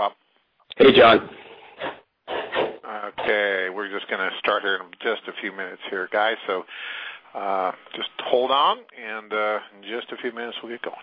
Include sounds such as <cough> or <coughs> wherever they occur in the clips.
Bob. Hey, John. Okay, we're just going to start here in just a few minutes here, guys. So uh, just hold on, and uh, in just a few minutes we'll get going.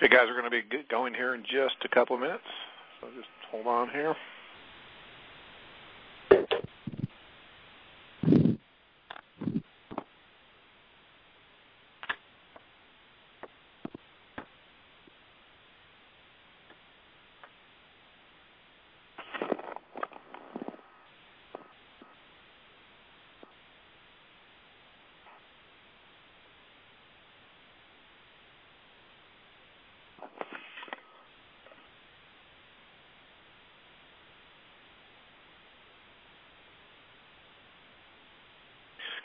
Hey guys, we're going to be going here in just a couple of minutes, so just hold on here.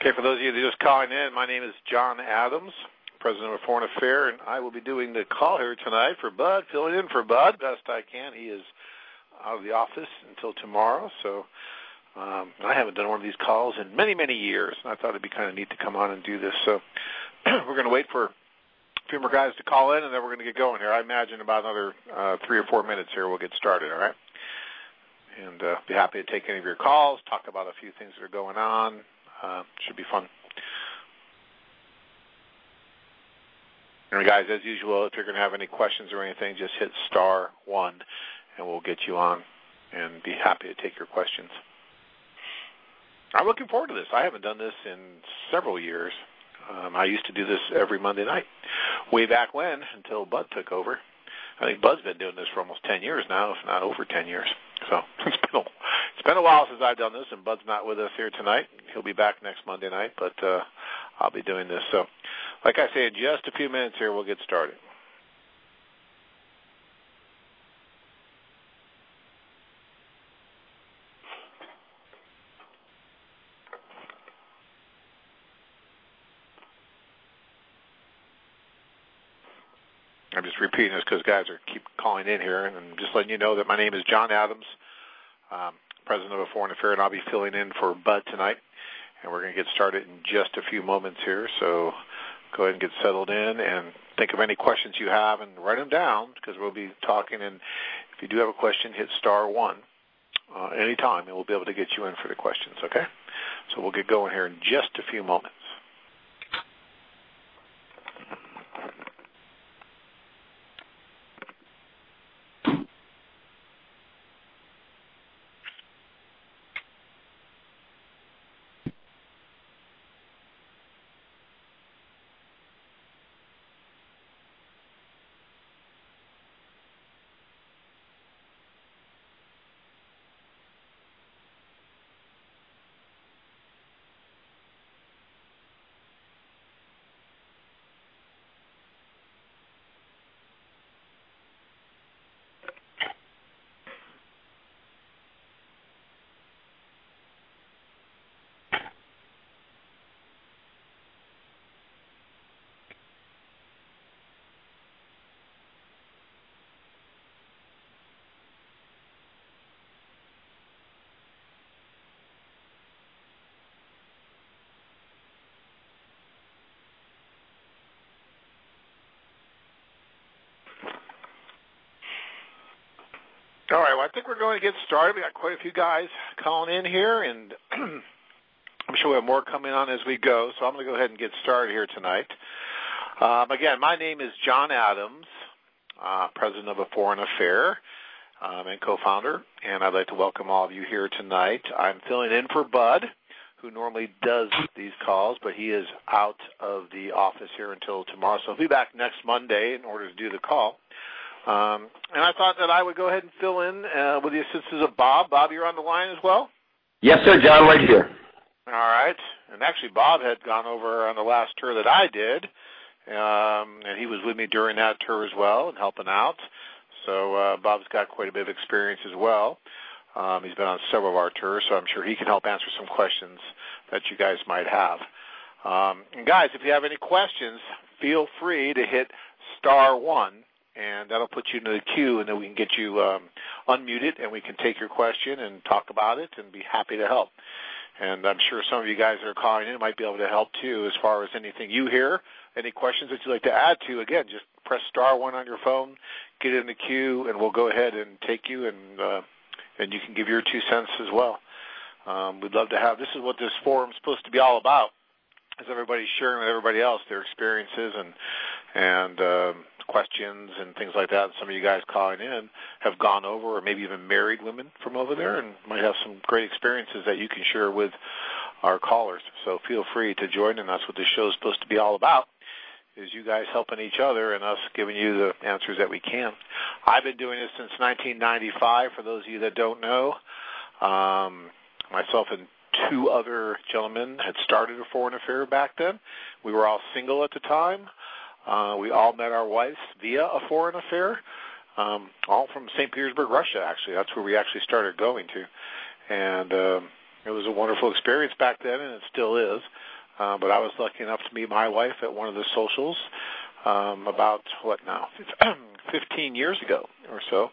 Okay, for those of you that are just calling in, my name is John Adams, President of Foreign Affairs, and I will be doing the call here tonight for Bud, filling in for Bud best I can. He is out of the office until tomorrow, so um, I haven't done one of these calls in many, many years, and I thought it'd be kind of neat to come on and do this. So <clears throat> we're going to wait for a few more guys to call in, and then we're going to get going here. I imagine about another uh, three or four minutes here, we'll get started. All right. And uh, be happy to take any of your calls, talk about a few things that are going on, should be fun. And guys, as usual, if you're going to have any questions or anything, just hit star one, and we'll get you on, and be happy to take your questions. I'm looking forward to this. I haven't done this in several years. Um, I used to do this every Monday night, way back when, until Bud took over. I think Bud's been doing this for almost 10 years now, if not over 10 years. So <laughs> it's been a, it's been a while since I've done this, and Bud's not with us here tonight. He'll be back next Monday night, but uh, I'll be doing this. So, like I say, in just a few minutes here, we'll get started. I'm just repeating this because guys are keep calling in here, and I'm just letting you know that my name is John Adams, um, President of Foreign Affairs, and I'll be filling in for Bud tonight. And we're going to get started in just a few moments here. So go ahead and get settled in and think of any questions you have and write them down because we'll be talking. And if you do have a question, hit star one uh, anytime, and we'll be able to get you in for the questions. Okay? So we'll get going here in just a few moments. All right, well, I think we're going to get started. We got quite a few guys calling in here, and <clears throat> I'm sure we have more coming on as we go, so I'm going to go ahead and get started here tonight. Um, again, my name is John Adams, uh, president of A Foreign Affair um, and co-founder, and I'd like to welcome all of you here tonight. I'm filling in for Bud, who normally does these calls, but he is out of the office here until tomorrow, so he'll be back next Monday in order to do the call. Um, and I thought that I would go ahead and fill in uh, with the assistance of Bob. Bob, you're on the line as well? Yes, sir, John, right here. All right. And actually, Bob had gone over on the last tour that I did, um, and he was with me during that tour as well and helping out. So uh, Bob's got quite a bit of experience as well. Um, he's been on several of our tours, so I'm sure he can help answer some questions that you guys might have. Um, and guys, if you have any questions, feel free to hit star one, and that'll put you into the queue, and then we can get you um, unmuted, and we can take your question and talk about it, and be happy to help. And I'm sure some of you guys that are calling in might be able to help too, as far as anything you hear, any questions that you'd like to add to. Again, just press star one on your phone, get in the queue, and we'll go ahead and take you, and uh, and you can give your two cents as well. Um, we'd love to have. This is what this forum is supposed to be all about. Is everybody sharing with everybody else their experiences and and um, questions and things like that. Some of you guys calling in have gone over, or maybe even married women from over there, and might have some great experiences that you can share with our callers. So feel free to join, and that's what this show is supposed to be all about is you guys helping each other and us giving you the answers that we can. I've been doing this since 1995. For those of you that don't know, um, myself and two other gentlemen had started a foreign affair back then. We were all single at the time. Uh, we all met our wives via a foreign affair, um, all from St. Petersburg, Russia. Actually, that's where we actually started going to, and um, it was a wonderful experience back then, and it still is. Uh, but I was lucky enough to meet my wife at one of the socials um, about what now, <clears throat> 15 years ago or so.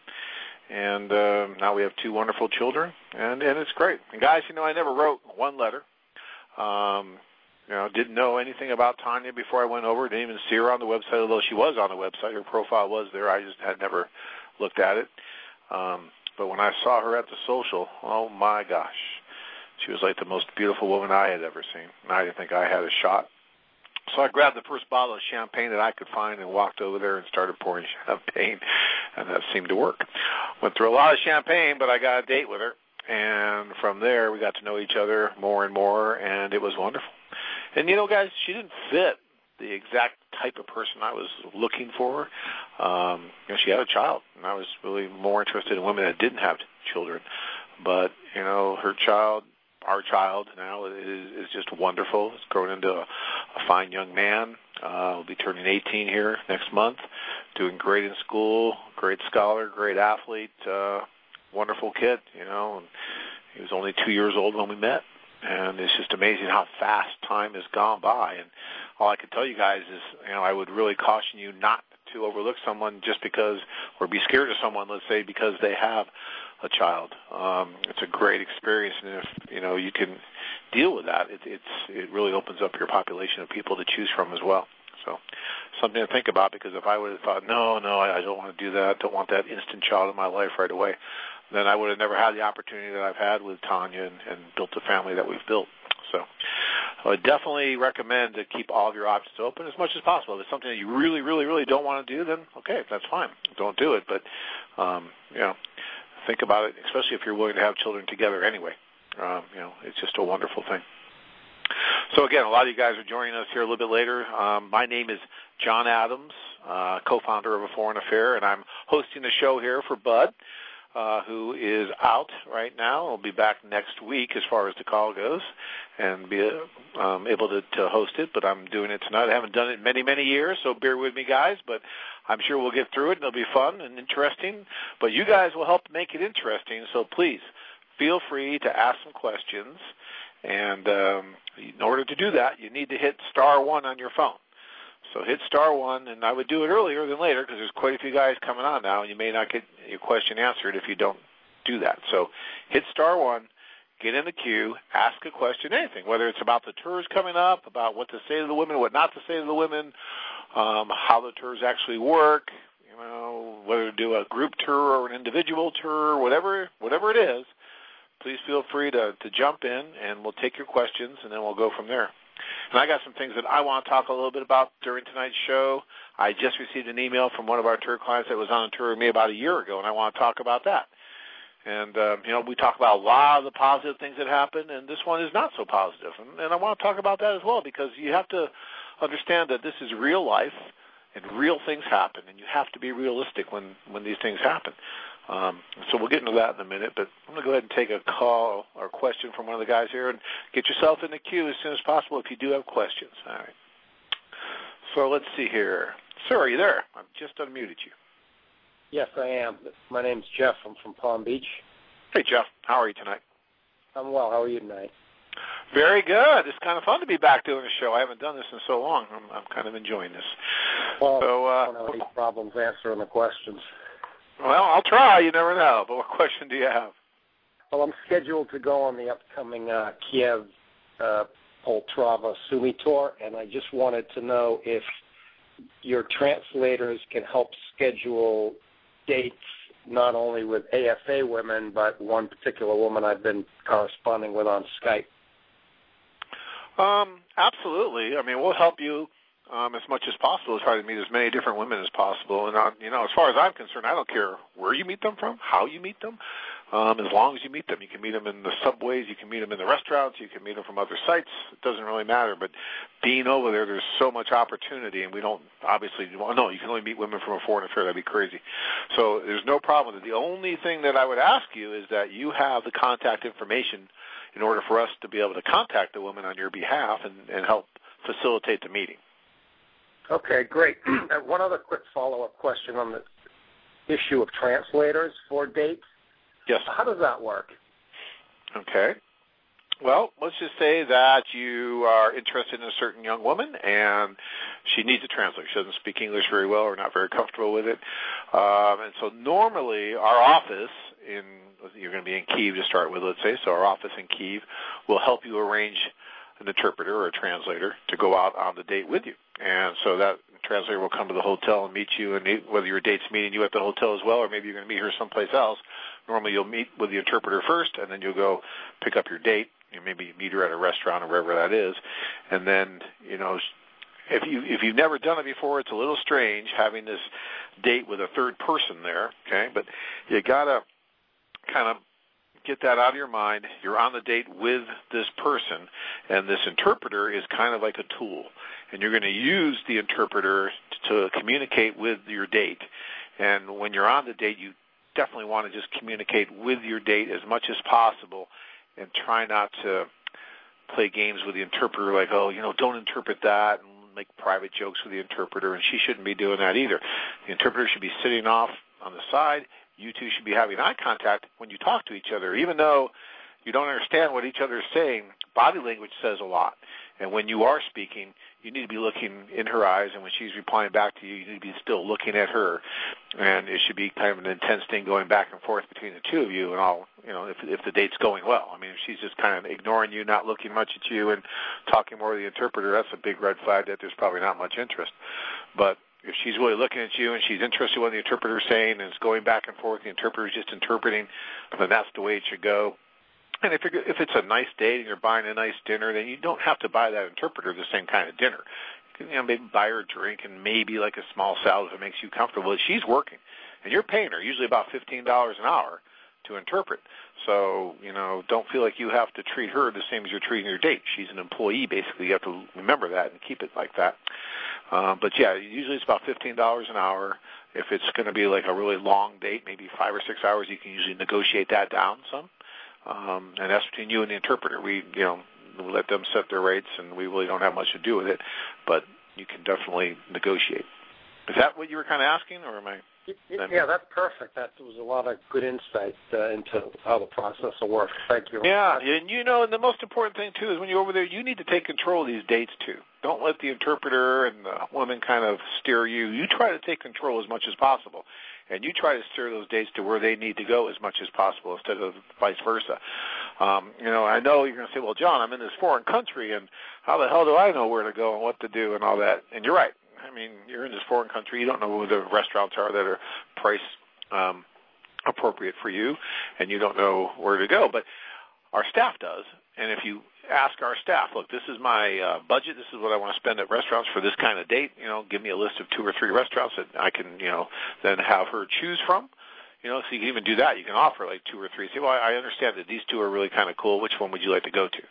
And uh, now we have two wonderful children, and and it's great. And guys, you know, I never wrote one letter. Um, you know, didn't know anything about Tanya before I went over. Didn't even see her on the website, although she was on the website. Her profile was there. I just had never looked at it. Um, but when I saw her at the social, oh my gosh, she was like the most beautiful woman I had ever seen. And I didn't think I had a shot. So I grabbed the first bottle of champagne that I could find and walked over there and started pouring <laughs> champagne, and that seemed to work. Went through a lot of champagne, but I got a date with her, and from there we got to know each other more and more, and it was wonderful. And you know, guys, she didn't fit the exact type of person I was looking for. Um, you know, she had a child, and I was really more interested in women that didn't have children. But you know, her child our child now is, is just wonderful. He's grown into a, a fine young man. Uh, will be turning 18 here next month. Doing great in school, great scholar, great athlete, uh, wonderful kid. You know, and he was only two years old when we met, and it's just amazing how fast time has gone by. And all I can tell you guys is, you know, I would really caution you not to overlook someone just because, or be scared of someone, let's say, because they have a child. Um, it's a great experience, and if you know you can deal with that, it, it's it really opens up your population of people to choose from as well. So something to think about because if I would have thought, no, no, I, I don't want to do that, don't want that instant child in my life right away, then I would have never had the opportunity that I've had with Tanya and, and built the family that we've built. So I would definitely recommend to keep all of your options open as much as possible. If it's something that you really, really, really don't want to do, then okay, that's fine. Don't do it. But um, you know, think about it, especially if you're willing to have children together anyway. Um, you know, it's just a wonderful thing. So again, a lot of you guys are joining us here a little bit later. Um, my name is John Adams, uh, co-founder of A Foreign Affair, and I'm hosting the show here for Bud, uh, who is out right now. I'll be back next week as far as the call goes, and be um, able to, to host it. But I'm doing it tonight. I haven't done it in many, many years, so bear with me, guys. But I'm sure we'll get through it and it'll be fun and interesting. But you guys will help make it interesting. So please feel free to ask some questions. And um, in order to do that, you need to hit star one on your phone. So hit star one, and I would do it earlier than later because there's quite a few guys coming on now, and you may not get your question answered if you don't do that. So hit star one, get in the queue, ask a question, anything, whether it's about the tours coming up, about what to say to the women, what not to say to the women, um, how the tours actually work, you know, whether to do a group tour or an individual tour, whatever whatever it is, please feel free to, to jump in and we'll take your questions and then we'll go from there. And I got some things that I want to talk a little bit about during tonight's show. I just received an email from one of our tour clients that was on a tour with me about a year ago, and I want to talk about that. And uh, you know, we talk about a lot of the positive things that happen, and this one is not so positive. And, and I want to talk about that as well because you have to understand that this is real life, and real things happen, and you have to be realistic when when these things happen. Um, so we'll get into that in a minute, but I'm going to go ahead and take a call or question from one of the guys here and get yourself in the queue as soon as possible if you do have questions. All right. So let's see here. Sir, are you there? I've just unmuted you. Yes, I am. My name's Jeff. I'm from Palm Beach. Hey, Jeff. How are you tonight? I'm well. How are you tonight? Very good. It's kind of fun to be back doing a show. I haven't done this in so long. I'm, I'm kind of enjoying this. Well, so, uh, I don't have any problems answering the questions. Well, I'll try. You never know. But what question do you have? Well, I'm scheduled to go on the upcoming uh, Kiev uh, Poltava Sumi tour, and I just wanted to know if your translators can help schedule dates not only with AFA women, but one particular woman I've been corresponding with on Skype. Um, absolutely. I mean, we'll help you um, as much as possible to try to meet as many different women as possible. And uh, you know, as far as I'm concerned, I don't care where you meet them from, how you meet them. Um, as long as you meet them, you can meet them in the subways, you can meet them in the restaurants, you can meet them from other sites. It doesn't really matter. But being over there, there's so much opportunity, and we don't obviously. Well, no, you can only meet women from a foreign affair. That'd be crazy. So there's no problem. The only thing that I would ask you is that you have the contact information in order for us to be able to contact the woman on your behalf and, and help facilitate the meeting. Okay, great. <clears throat> One other quick follow-up question on the issue of translators for dates. Yes. How does that work? Okay. Well, let's just say that you are interested in a certain young woman and she needs a translator. She doesn't speak English very well or not very comfortable with it. Um, and so normally our office in, you're going to be in Kiev to start with, let's say, so our office in Kiev will help you arrange an interpreter or a translator to go out on the date with you. And so that translator will come to the hotel and meet you, and whether your date's meeting you at the hotel as well, or maybe you're going to meet her someplace else. Normally, you'll meet with the interpreter first, and then you'll go pick up your date. You maybe meet her at a restaurant or wherever that is, and then you know if you if you've never done it before, it's a little strange having this date with a third person there. Okay, but you gotta kind of get that out of your mind. You're on the date with this person, and this interpreter is kind of like a tool. And you're going to use the interpreter to communicate with your date. And when you're on the date, you definitely want to just communicate with your date as much as possible and try not to play games with the interpreter like, oh, you know, don't interpret that and make private jokes with the interpreter. And she shouldn't be doing that either. The interpreter should be sitting off on the side you two should be having eye contact when you talk to each other, even though you don't understand what each other is saying. Body language says a lot. And when you are speaking, you need to be looking in her eyes, and when she's replying back to you, you need to be still looking at her. And it should be kind of an intense thing going back and forth between the two of you, and all you know, if if the date's going well. I mean, if she's just kind of ignoring you, not looking much at you, and talking more to the interpreter, that's a big red flag that there's probably not much interest. But if she's really looking at you and she's interested in what the interpreter is saying and it's going back and forth, the interpreter is just interpreting, then that's the way it should go. And if if it's a nice date and you're buying a nice dinner, then you don't have to buy that interpreter the same kind of dinner. You you know, maybe buy her a drink and maybe like a small salad if it makes you comfortable. She's working, and you're paying her usually about fifteen dollars an hour to interpret. So, you know, don't feel like you have to treat her the same as you're treating your date. She's an employee, basically. You have to remember that and keep it like that. Uh, but yeah, usually it's about fifteen dollars an hour. If it's going to be like a really long date, maybe five or six hours, you can usually negotiate that down some. Um, and that's between you and the interpreter. We, you know, we let them set their rates, and we really don't have much to do with it. But you can definitely negotiate. Is that what you were kind of asking, or am I? Yeah, that's perfect. That was a lot of good insight uh, into how the process will work. Thank you. Yeah, and you know, and the most important thing too is when you're over there, you need to take control of these dates too. Don't let the interpreter and the woman kind of steer you. You try to take control as much as possible, and you try to steer those dates to where they need to go as much as possible instead of vice versa. Um, you know, I know you're going to say, "Well, John, I'm in this foreign country, and how the hell do I know where to go and what to do and all that?" And you're right. I mean, you're in this foreign country. You don't know where the restaurants are that are price um, appropriate for you, and you don't know where to go. But our staff does. And if you ask our staff, look, this is my uh, budget. This is what I want to spend at restaurants for this kind of date. You know, give me a list of two or three restaurants that I can, you know, then have her choose from. You know, so you can even do that. You can offer like two or three. Say, well, I understand that these two are really kind of cool. Which one would you like to go to?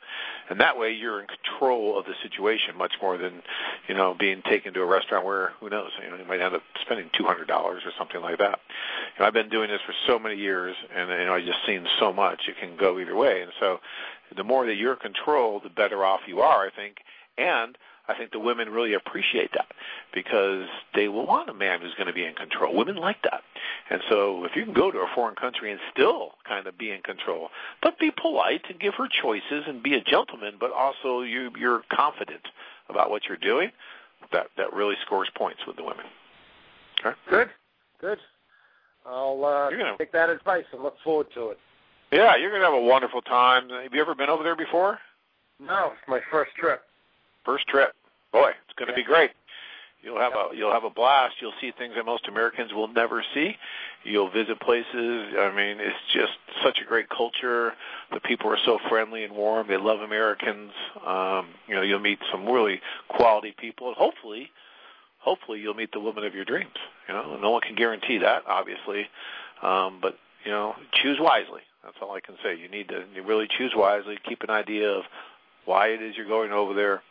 And that way, you're in control of the situation much more than, you know, being taken to a restaurant where who knows, you know, you might end up spending two hundred dollars or something like that. You know, I've been doing this for so many years, and you know, I've just seen so much. It can go either way, and so the more that you're in control, the better off you are, I think. And I think the women really appreciate that because they will want a man who's going to be in control. Women like that. And so if you can go to a foreign country and still kind of be in control, but be polite and give her choices and be a gentleman, but also you, you're confident about what you're doing, that, that really scores points with the women. Okay? Good, good. I'll uh, gonna, take that advice and look forward to it. Yeah, you're going to have a wonderful time. Have you ever been over there before? No, it's my first trip. First trip. Boy, it's going to be great. You'll have a you'll have a blast. You'll see things that most Americans will never see. You'll visit places. I mean, it's just such a great culture. The people are so friendly and warm. They love Americans. Um, you know, you'll meet some really quality people, and hopefully, hopefully you'll meet the woman of your dreams. You know, no one can guarantee that, obviously, um, but you know, choose wisely. That's all I can say. You need to you really choose wisely. Keep an idea of why it is you're going over there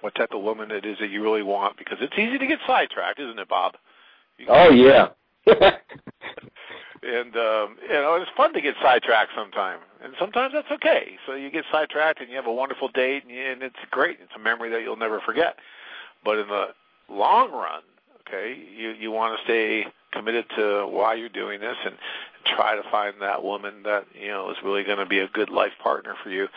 what type of woman it is that you really want because it's easy to get sidetracked, isn't it, Bob? oh yeah. <laughs> <laughs> and um, you know, it's fun to get sidetracked sometimes, and sometimes that's okay. So you get sidetracked, and you have a wonderful date, and, you, and it's great. It's a memory that you'll never forget. But in the long run, okay, you you want to stay committed to why you're doing this and try to find that woman that you know is really going to be a good life partner for you.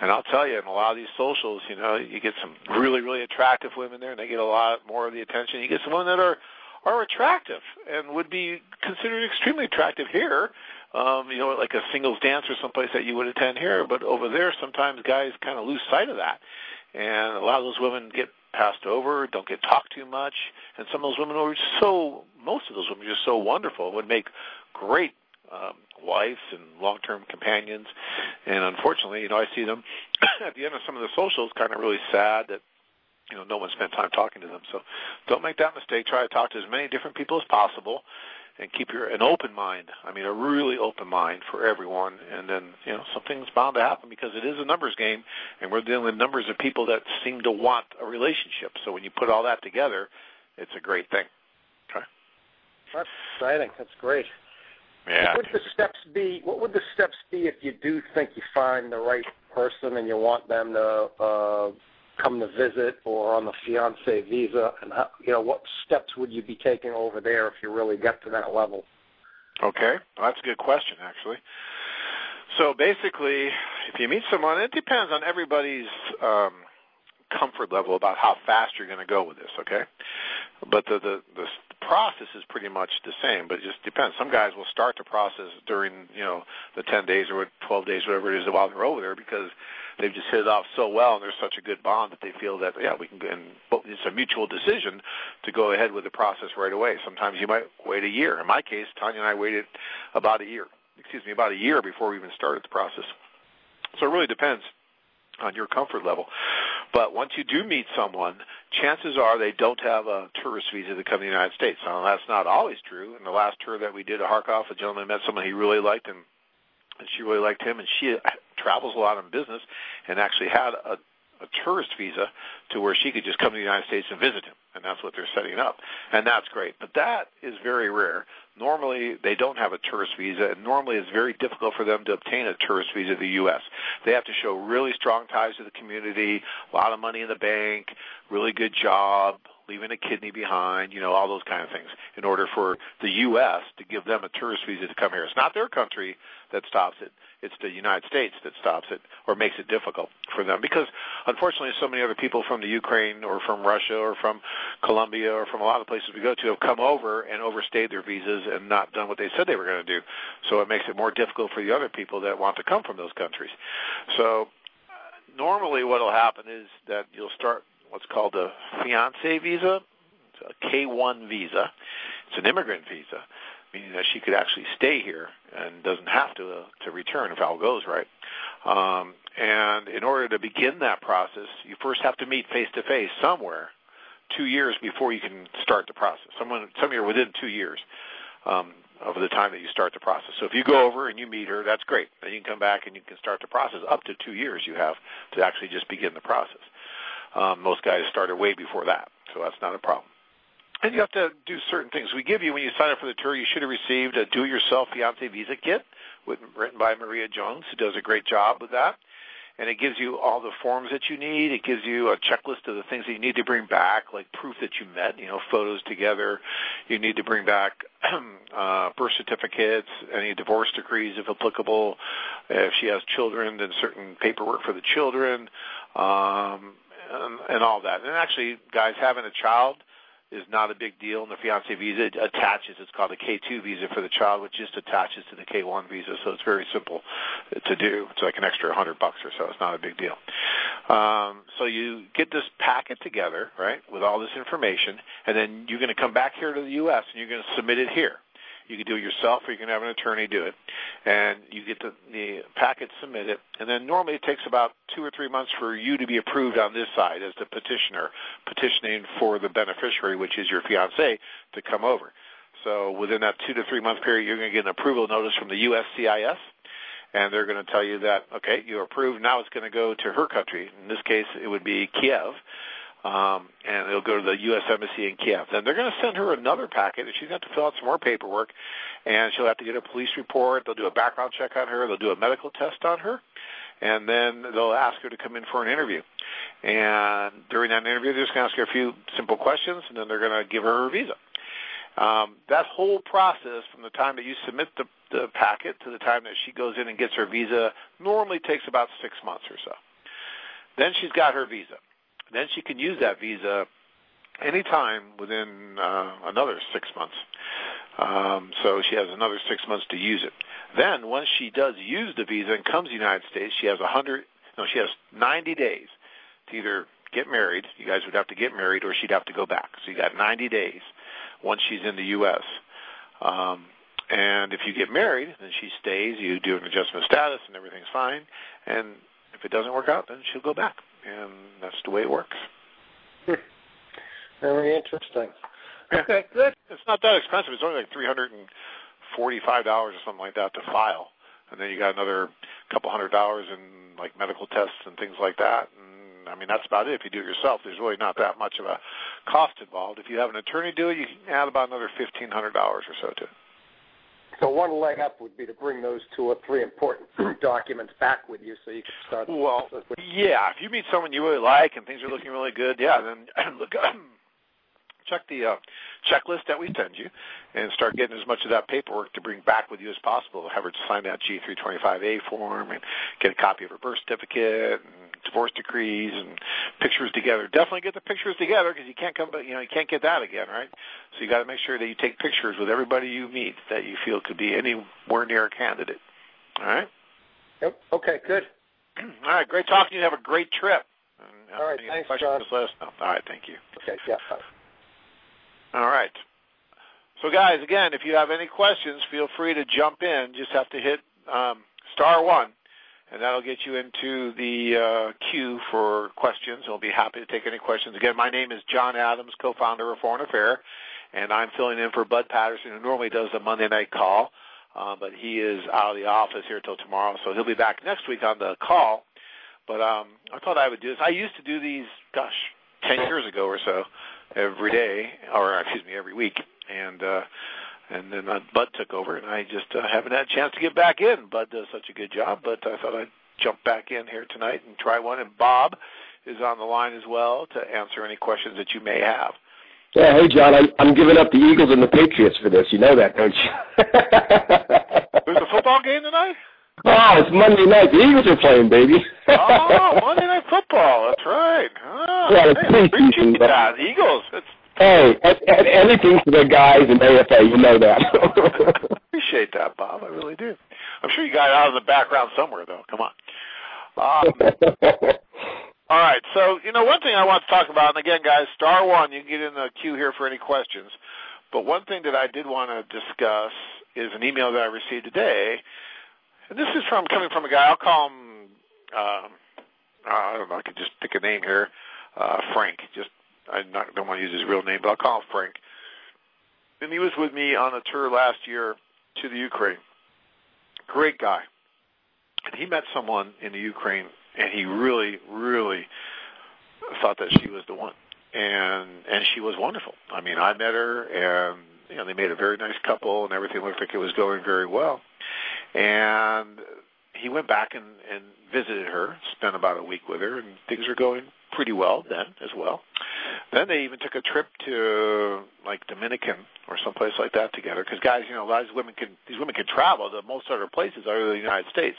And I'll tell you, in a lot of these socials, you know, you get some really really attractive women there, and they get a lot more of the attention. You get some women that are are attractive and would be considered extremely attractive here. Um, you know, like a singles dance or someplace that you would attend here, but over there, sometimes guys kind of lose sight of that, and a lot of those women get passed over, don't get talked too much, and some of those women are so, most of those women are just so wonderful, would make great um, wives and long-term companions. And unfortunately, you know, I see them <coughs> at the end of some of the socials, kind of really sad that you know no one spent time talking to them. So don't make that mistake. Try to talk to as many different people as possible, and keep your an open mind. I mean, a really open mind for everyone. And then you know something's bound to happen because it is a numbers game, and we're dealing with numbers of people that seem to want a relationship. So when you put all that together, it's a great thing. Okay. That's exciting. That's great. Yeah. What would the steps be? What would the steps be if you do think you find the right person and you want them to uh, come to visit or on the fiance visa? And how, you know, what steps would you be taking over there if you really get to that level? Okay, well, that's a good question, actually. So basically, if you meet someone, it depends on everybody's um, comfort level about how fast you're going to go with this. Okay, but the the the process is pretty much the same, but it just depends. Some guys will start the process during, you know, the 10 days or 12 days, whatever it is, while they're over there because they've just hit it off so well and there's such a good bond that they feel that, yeah, we can, and it's a mutual decision to go ahead with the process right away. Sometimes you might wait a year. In my case, Tanya and I waited about a year, excuse me, about a year before we even started the process. So it really depends on your comfort level. But once you do meet someone, chances are they don't have a tourist visa to come to the United States. Now, that's not always true. In the last tour that we did at Kharkov, a gentleman met someone he really liked, and, and she really liked him, and she travels a lot in business and actually had a a tourist visa to where she could just come to the United States and visit him, and that's what they're setting up, and that's great. But that is very rare. Normally, they don't have a tourist visa, and normally it's very difficult for them to obtain a tourist visa to the U.S. They have to show really strong ties to the community, a lot of money in the bank, really good job, leaving a kidney behind, you know, all those kind of things in order for the U.S. to give them a tourist visa to come here. It's not their country that stops it. It's the United States that stops it or makes it difficult for them because unfortunately so many other people from the Ukraine or from Russia or from Colombia or from a lot of places we go to have come over and overstayed their visas and not done what they said they were going to do. So it makes it more difficult for the other people that want to come from those countries. So uh, normally what will happen is that you'll start what's called a fiance visa. It's a K1 visa. It's an immigrant visa, meaning that she could actually stay here and doesn't have to uh, to return if all goes right. Um, and in order to begin that process, you first have to meet face to face somewhere two years before you can start the process. Someone, some of within two years um, of the time that you start the process. So if you go over and you meet her, that's great. Then you can come back and you can start the process. Up to two years you have to actually just begin the process. Um, most guys started way before that, so that's not a problem. And you have to do certain things. We give you when you sign up for the tour. You should have received a do-it-yourself fiance visa kit, with, written by Maria Jones, who does a great job with that and it gives you all the forms that you need. It gives you a checklist of the things that you need to bring back, like proof that you met, you know, photos together. You need to bring back <clears throat> uh, birth certificates, any divorce decrees if applicable. If she has children, then certain paperwork for the children, um, and, and all that. And actually, guys, having a child is not a big deal in the fiance visa. Attaches. It's called a K2 visa for the child, which just attaches to the K1 visa. So it's very simple to do. It's like an extra hundred bucks or so. It's not a big deal. Um, so you get this packet together, right, with all this information, and then you're going to come back here to the U.S. and you're going to submit it here. You can do it yourself, or you can have an attorney do it, and you get the, the packet submitted. And then normally it takes about two or three months for you to be approved on this side as the petitioner, petitioning for the beneficiary, which is your fiance, to come over. So within that two to three month period, you're going to get an approval notice from the USCIS, and they're going to tell you that okay, you're approved. Now it's going to go to her country. In this case, it would be Kiev um, and it'll go to the U.S. Embassy in Kiev. Then they're going to send her another packet, and she's going to to fill out some more paperwork, and she'll have to get a police report. They'll do a background check on her. They'll do a medical test on her, and then they'll ask her to come in for an interview. And during that interview, they're just going to ask her a few simple questions, and then they're going to give her her visa. Um, that whole process, from the time that you submit the, the packet to the time that she goes in and gets her visa, normally takes about six months or so. Then she's got her visa. Then she can use that visa anytime within uh, another six months. Um, so she has another six months to use it. Then once she does use the visa and comes to the United States, she has a hundred. No, she has 90 days to either get married. You guys would have to get married, or she'd have to go back. So you got 90 days once she's in the U.S. Um, and if you get married, then she stays. You do an adjustment of status, and everything's fine. And if it doesn't work out, then she'll go back and that's the way it works. <laughs> Very interesting. Yeah. Okay, good. It's not that expensive. It's only like three hundred and forty-five dollars or something like that to file, and then you got another couple hundred dollars in like medical tests and things like that. And I mean, that's about it. If you do it yourself, there's really not that much of a cost involved. If you have an attorney do it, you can add about another fifteen hundred dollars or so to it. So one leg up would be to bring those two or three important <clears throat> documents back with you, so you can start. Well, yeah. If you meet someone you really like and things are looking really good, yeah, then <clears throat> look, <clears throat> check the uh, checklist that we send you, and start getting as much of that paperwork to bring back with you as possible. Have her sign that G325A form and get a copy of her birth certificate and divorce decrees and pictures together. Definitely get the pictures together because you can't come, you know, you can't get that again, right? So you got to make sure that you take pictures with everybody you meet that you feel could be anywhere near a candidate. All right. Yep. Okay. Good. All right. Great talking to you. Have a great trip. And, uh, All right. Thanks, John. Just let us know. All right. Thank you. Okay. Yeah. Bye. All right. So, guys, again, if you have any questions, feel free to jump in. Just have to hit um, star one and that'll get you into the uh, queue for questions. We'll be happy to take any questions. Again, my name is John Adams, co-founder of Foreign Affair, and I'm filling in for Bud Patterson, who normally does the Monday night call, uh, but he is out of the office here till tomorrow, so he'll be back next week on the call. But um, I thought I would do this. I used to do these, gosh, ten years ago or so, every day, or excuse me, every week, and. uh and then uh, Bud took over, and I just uh, haven't had a chance to get back in. Bud does such a good job, but I thought I'd jump back in here tonight and try one. And Bob is on the line as well to answer any questions that you may have. Yeah, hey John, I'm I'm giving up the Eagles and the Patriots for this. You know that, don't you? <laughs> There's a football game tonight. Oh, it's Monday night. The Eagles are playing, baby. oh, <laughs> Monday night football. That's right. Oh, yeah, it's hey, preseason. The Eagles. It's Hey, and, and anything for the guys in AFA, you know that. <laughs> Appreciate that, Bob. I really do. I'm sure you got it out in the background somewhere, though. Come on. Um, <laughs> all right. So, you know, one thing I want to talk about, and again, guys, star one, you can get in the queue here for any questions. But one thing that I did want to discuss is an email that I received today. And this is from coming from a guy, I'll call him Um, I don't know. I could just pick a name here. Uh, Frank. Just I not, don't want to use his real name, but I'll call him Frank. And he was with me on a tour last year to the Ukraine. Great guy. And he met someone in the Ukraine, and he really, really thought that she was the one. And and she was wonderful. I mean, I met her, and you know, they made a very nice couple, and everything looked like it was going very well. And he went back and, and visited her, spent about a week with her, and things are going pretty well then as well. Then they even took a trip to like Dominican or someplace like that together. Because guys, you know, these women can these women can travel to most other places other than the United States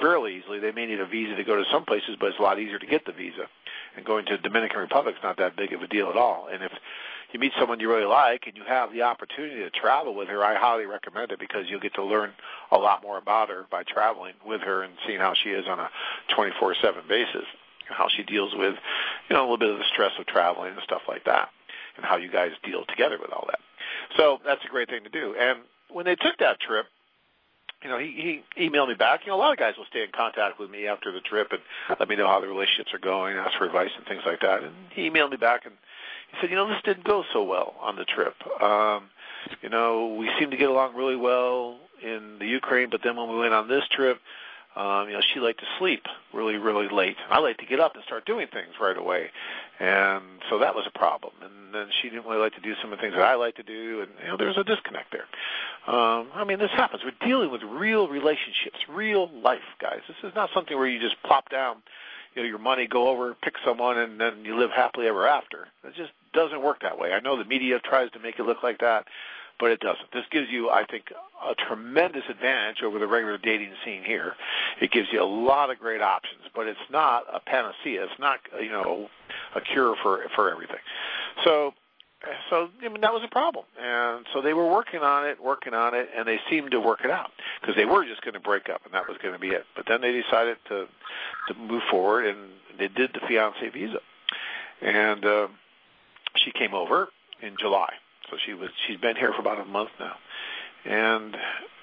fairly easily. They may need a visa to go to some places, but it's a lot easier to get the visa. And going to the Dominican Republic is not that big of a deal at all. And if you meet someone you really like and you have the opportunity to travel with her, I highly recommend it because you'll get to learn a lot more about her by traveling with her and seeing how she is on a 24/7 basis, how she deals with, you know, a little bit of the stress of traveling and stuff like that, and how you guys deal together with all that. So that's a great thing to do. And when they took that trip, you know, he, he emailed me back. You know, a lot of guys will stay in contact with me after the trip and let me know how the relationships are going, ask for advice and things like that. And he emailed me back and he said, you know, this didn't go so well on the trip. Um, you know, we seemed to get along really well in the Ukraine, but then when we went on this trip, um, you know, she liked to sleep really, really late. I like to get up and start doing things right away, and so that was a problem. And then she didn't really like to do some of the things that I like to do, and you know, there's a disconnect there. Um, I mean, this happens. We're dealing with real relationships, real life, guys. This is not something where you just plop down you know your money, go over, pick someone, and then you live happily ever after. It just doesn't work that way. I know the media tries to make it look like that, but it doesn't. This gives you, I think, a tremendous advantage over the regular dating scene here. It gives you a lot of great options, but it's not a panacea. It's not, you know, a cure for for everything. So so I mean, that was a problem, and so they were working on it, working on it, and they seemed to work it out because they were just going to break up, and that was going to be it. But then they decided to to move forward, and they did the fiance visa, and uh, she came over in July, so she was she's been here for about a month now, and,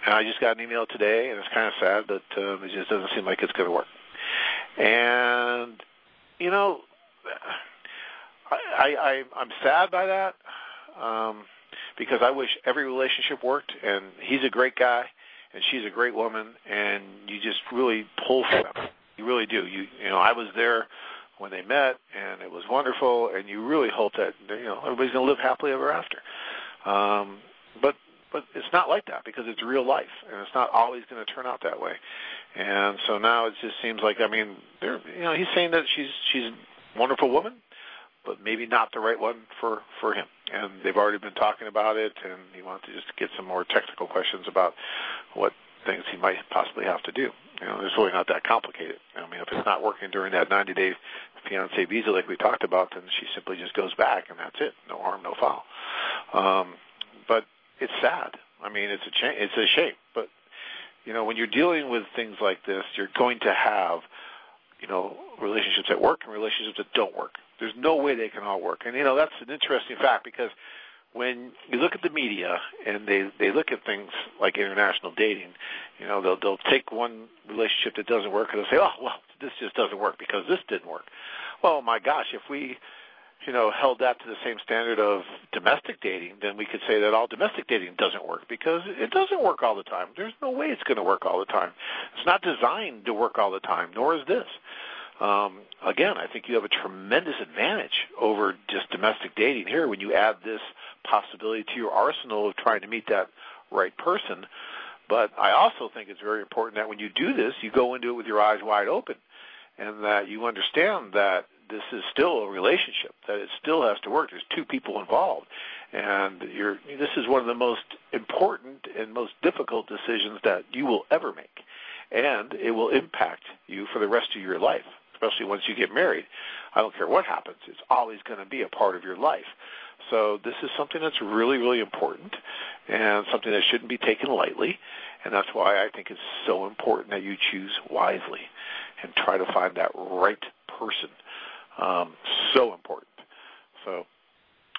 I just got an email today, and it's kind of sad, but uh, it just doesn't seem like it's going to work, and you know I, I I'm sad by that um, because I wish every relationship worked, and he's a great guy, and she's a great woman, and you just really pull for them. You really do. You you know I was there when they met, and it was wonderful, and you really hope that you know everybody's going to live happily ever after. Um, but but it's not like that because it's real life, and it's not always going to turn out that way. And so now it just seems like I mean, they're you know he's saying that she's she's a wonderful woman, but maybe not the right one for for him. And they've already been talking about it, and he wants to just get some more technical questions about what things he might possibly have to do. You know, it's really not that complicated. I mean, if it's not working during that 90-day fiance visa like we talked about, then she simply just goes back, and that's it. No harm, no foul. Um, but it's sad. I mean, it's a cha- it's a shame. But you know, when you're dealing with things like this, you're going to have you know relationships that work and relationships that don't work. There's no way they can all work. And you know that's an interesting fact because when you look at the media and they they look at things like international dating, you know they'll they'll take one relationship that doesn't work and they'll say, oh well, this just doesn't work because this didn't work. Well, my gosh, if we you know held that to the same standard of domestic dating, then we could say that all domestic dating doesn't work because it doesn't work all the time. There's no way it's going to work all the time. It's not designed to work all the time, nor is this um, again, I think you have a tremendous advantage over just domestic dating here when you add this possibility to your arsenal of trying to meet that right person. But I also think it's very important that when you do this, you go into it with your eyes wide open and that you understand that this is still a relationship, that it still has to work. There's two people involved. And you're, this is one of the most important and most difficult decisions that you will ever make. And it will impact you for the rest of your life especially once you get married. I don't care what happens; it's always going to be a part of your life. So this is something that's really, really important, and something that shouldn't be taken lightly. And that's why I think it's so important that you choose wisely and try to find that right person. Um, so important. So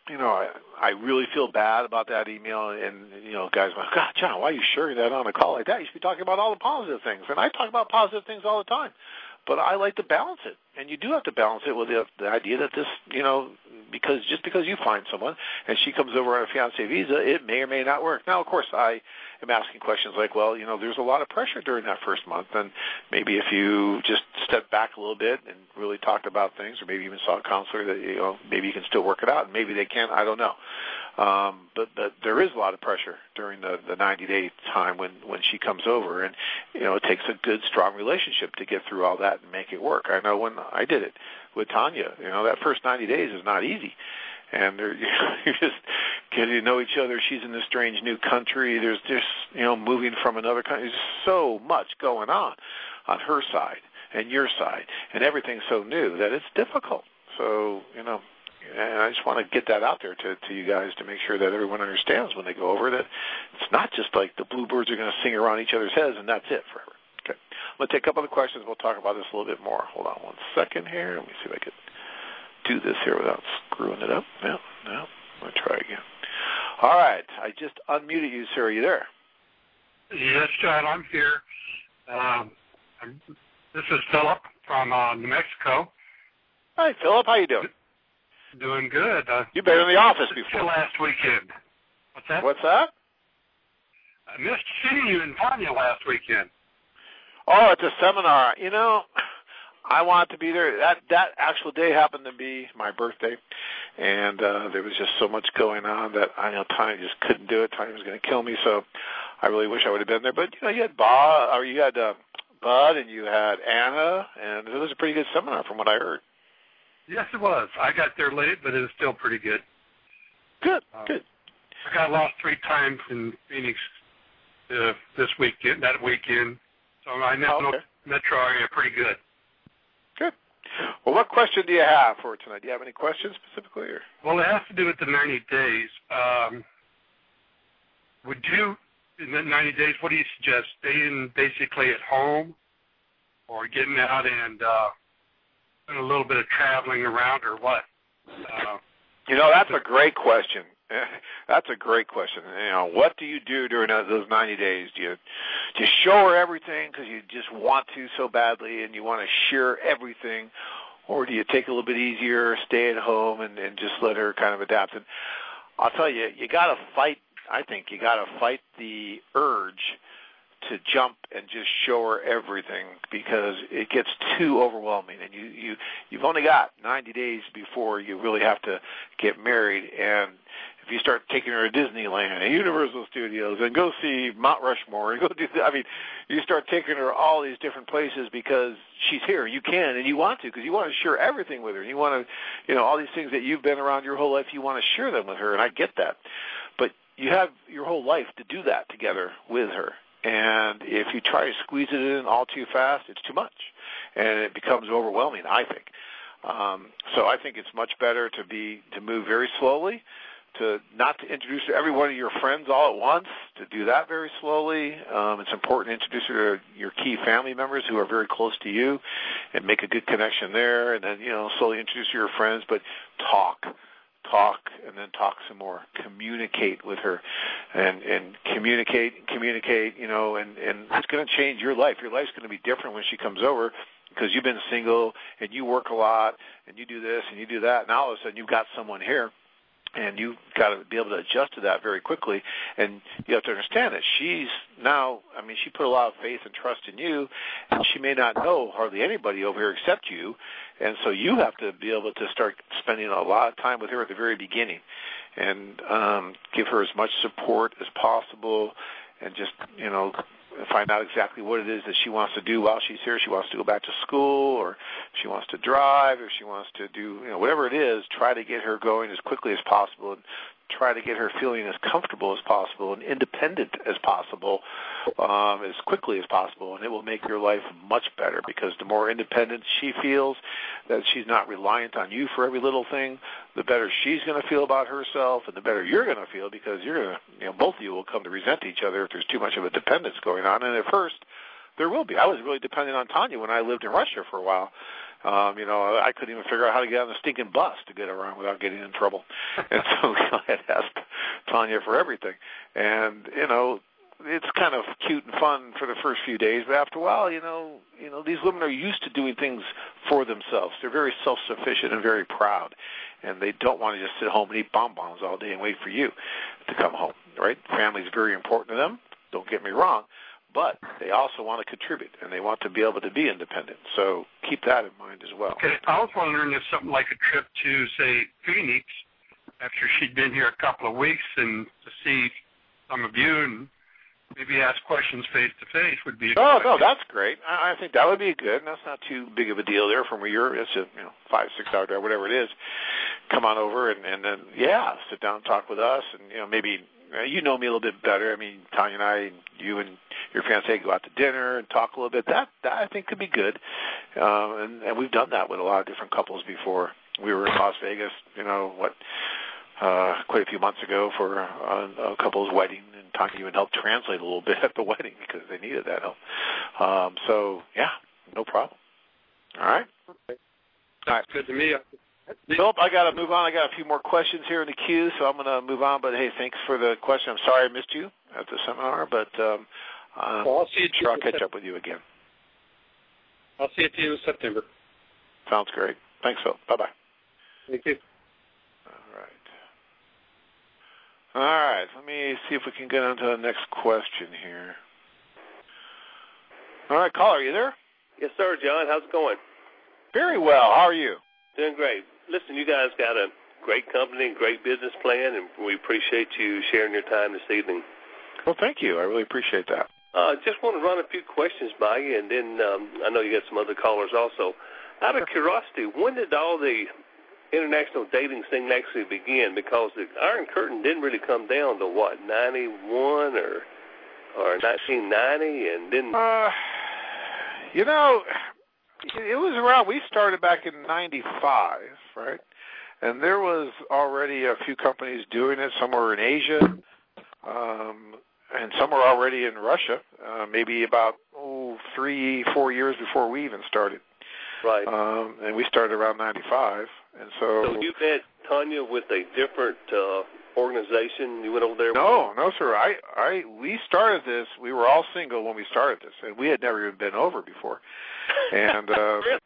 you know, I I really feel bad about that email, and you know, guys, go, God, John, why are you sharing that on a call like that? You should be talking about all the positive things, and I talk about positive things all the time. but I like to balance it, and you do have to balance it with the, the idea that this, you know, because just because you find someone and she comes over on a fiance visa, it may or may not work. Now, of course, I am asking questions like, well, you know, there's a lot of pressure during that first month, and maybe if you just step back a little bit and really talked about things, or maybe even saw a counselor, that you know, maybe you can still work it out, and maybe they can. I don't know. Um, but, but there is a lot of pressure during the, the 90 day time when, when she comes over. And, you know, it takes a good, strong relationship to get through all that and make it work. I know when I did it with Tanya, you know, that first 90 days is not easy. And they're, <laughs> you're just getting to know each other. She's in a strange new country. There's just, you know, moving from another country. There's so much going on on her side and your side. And everything's so new that it's difficult. So, you know, and I just want to get that out there to, to you guys to make sure that everyone understands when they go over that it's not just like the bluebirds are going to sing around each other's heads and that's it forever. Okay. I'm going to take a couple of questions. We'll talk about this a little bit more. Hold on one second here. Let me see if I can do this here without screwing it up. No, no. I'm going to try again. All right. I just unmuted you, sir. Are you there? Yes, John. I'm here. Um, this is Philip from uh, New Mexico. Hi, Philip. How you doing? Doing good. Uh, You've been in the office before. Last weekend. What's that? What's that? I missed seeing you in Tanya last weekend. Oh, it's a seminar. You know, I wanted to be there. That that actual day happened to be my birthday, and uh, there was just so much going on that I know Tanya just couldn't do it. Tanya was going to kill me, so I really wish I would have been there. But you know, you had Bob, or you had uh, Bud, and you had Anna, and it was a pretty good seminar from what I heard. Yes, it was. I got there late, but it was still pretty good. Good, uh, good. I got lost three times in Phoenix uh, this weekend, that weekend. So I now okay. know metro area pretty good. Good. Well, what question do you have for tonight? Do you have any questions specifically? Or? Well, it has to do with the 90 days. Um, would you, in the 90 days, what do you suggest? Staying basically at home or getting out and uh, a little bit of traveling around or what? Uh, you know, that's a great question. <laughs> That's a great question. You know, what do you do during those 90 days? Do you just show her everything because you just want to so badly and you want to share everything, or do you take a little bit easier, stay at home, and, and just let her kind of adapt? And I'll tell you, you got to fight. I think you got to fight the urge to jump and just show her everything because it gets too overwhelming. And you you you've only got 90 days before you really have to get married. And if you start taking her to Disneyland and Universal Studios and go see Mount Rushmore and <laughs> go do I mean you start taking her all these different places because she's here. You can and you want to because you want to share everything with her. And you want to you know all these things that you've been around your whole life you want to share them with her. And I get that. But you have your whole life to do that together with her and if you try to squeeze it in all too fast, it's too much, and it becomes overwhelming. I think. Um, so I think it's much better to be to move very slowly, to not to introduce every one of your friends all at once. To do that very slowly. Um, it's important to introduce to your key family members who are very close to you, and make a good connection there. And then you know slowly introduce your friends, but talk talk and then talk some more communicate with her and and communicate communicate you know and and it's going to change your life. Your life's going to be different when she comes over because you've been single and you work a lot and you do this and you do that and all of a sudden you've got someone here and you've got to be able to adjust to that very quickly. And you have to understand that she's now, I mean, she put a lot of faith and trust in you, and she may not know hardly anybody over here except you. And so you have to be able to start spending a lot of time with her at the very beginning and um, give her as much support as possible and just, you know, find out exactly what it is that she wants to do while she's here. She wants to go back to school, or she wants to drive, or she wants to do you know whatever it is. Try to get her going as quickly as possible, and try to get her feeling as comfortable as possible and independent as possible, um, as quickly as possible, and it will make your life much better because the more independent she feels, that she's not reliant on you for every little thing, the better she's going to feel about herself, and the better you're going to feel because you're going to, you know, both of you will come to resent each other if there's too much of a dependence going on. And at first, there will be. I was really dependent on Tanya when I lived in Russia for a while. Um, you know, I couldn't even figure out how to get on the stinking bus to get around without getting in trouble. <laughs> and so <laughs> I had asked Tanya for everything. And, you know, it's kind of cute and fun for the first few days, but after a while, you know, you know, these women are used to doing things for themselves. They're very self-sufficient and very proud, and they don't want to just sit home and eat bonbons all day and wait for you to come home. Right? Family is very important to them. Don't get me wrong, but they also want to contribute and they want to be able to be independent. So keep that in mind as well. Okay, I was wondering if something like a trip to say Phoenix after she'd been here a couple of weeks and to see some of you and maybe ask questions face to face would be. Oh no, that's great. I, I think that would be good. That's not too big of a deal there from where you're. It's a you know five six hour drive, whatever it is. Come on over and and then yeah, sit down and talk with us, and you know maybe uh, you know me a little bit better. I mean, Tanya and I, you and your fiance go out to dinner and talk a little bit. That that I think could be good, um, and and we've done that with a lot of different couples before. We were in Las Vegas, you know what, uh, quite a few months ago for a, a couple's wedding, and Tanya even helped translate a little <laughs> bit at the wedding because they needed that help. Um, so yeah, no problem. All right. Okay. That's good to me. Philip, I got to move on. I got a few more questions here in the queue, so I'm going to move on. But hey, thanks for the question. I'm sorry I missed you at the seminar, but um, uh, well, I'll see you sure I'll catch up with you again. I'll see you at the end of September. Sounds great. Thanks, Phil. Bye bye. Thank you. All right. All right. Let me see if we can get on to the next question here. All right, caller, are you there? Yes, sir, John. How's it going? Very well. How are you? Doing great. Listen, you guys got a great company, and great business plan, and we appreciate you sharing your time this evening. Well, thank you. I really appreciate that. I uh, just want to run a few questions by you, and then um, I know you got some other callers also. Out of curiosity, when did all the international dating thing actually began Because the Iron Curtain didn't really come down to what ninety one or or nineteen ninety, and then. Uh, you know, it was around. We started back in '95, right? And there was already a few companies doing it. Some were in Asia, um, and some were already in Russia. Uh, maybe about oh, three, four years before we even started. Right. Um, and we started around '95, and so. So you met Tanya with a different uh, organization? You went over there? No, no, sir. I, I, we started this. We were all single when we started this, and we had never even been over before. And uh, <laughs> really?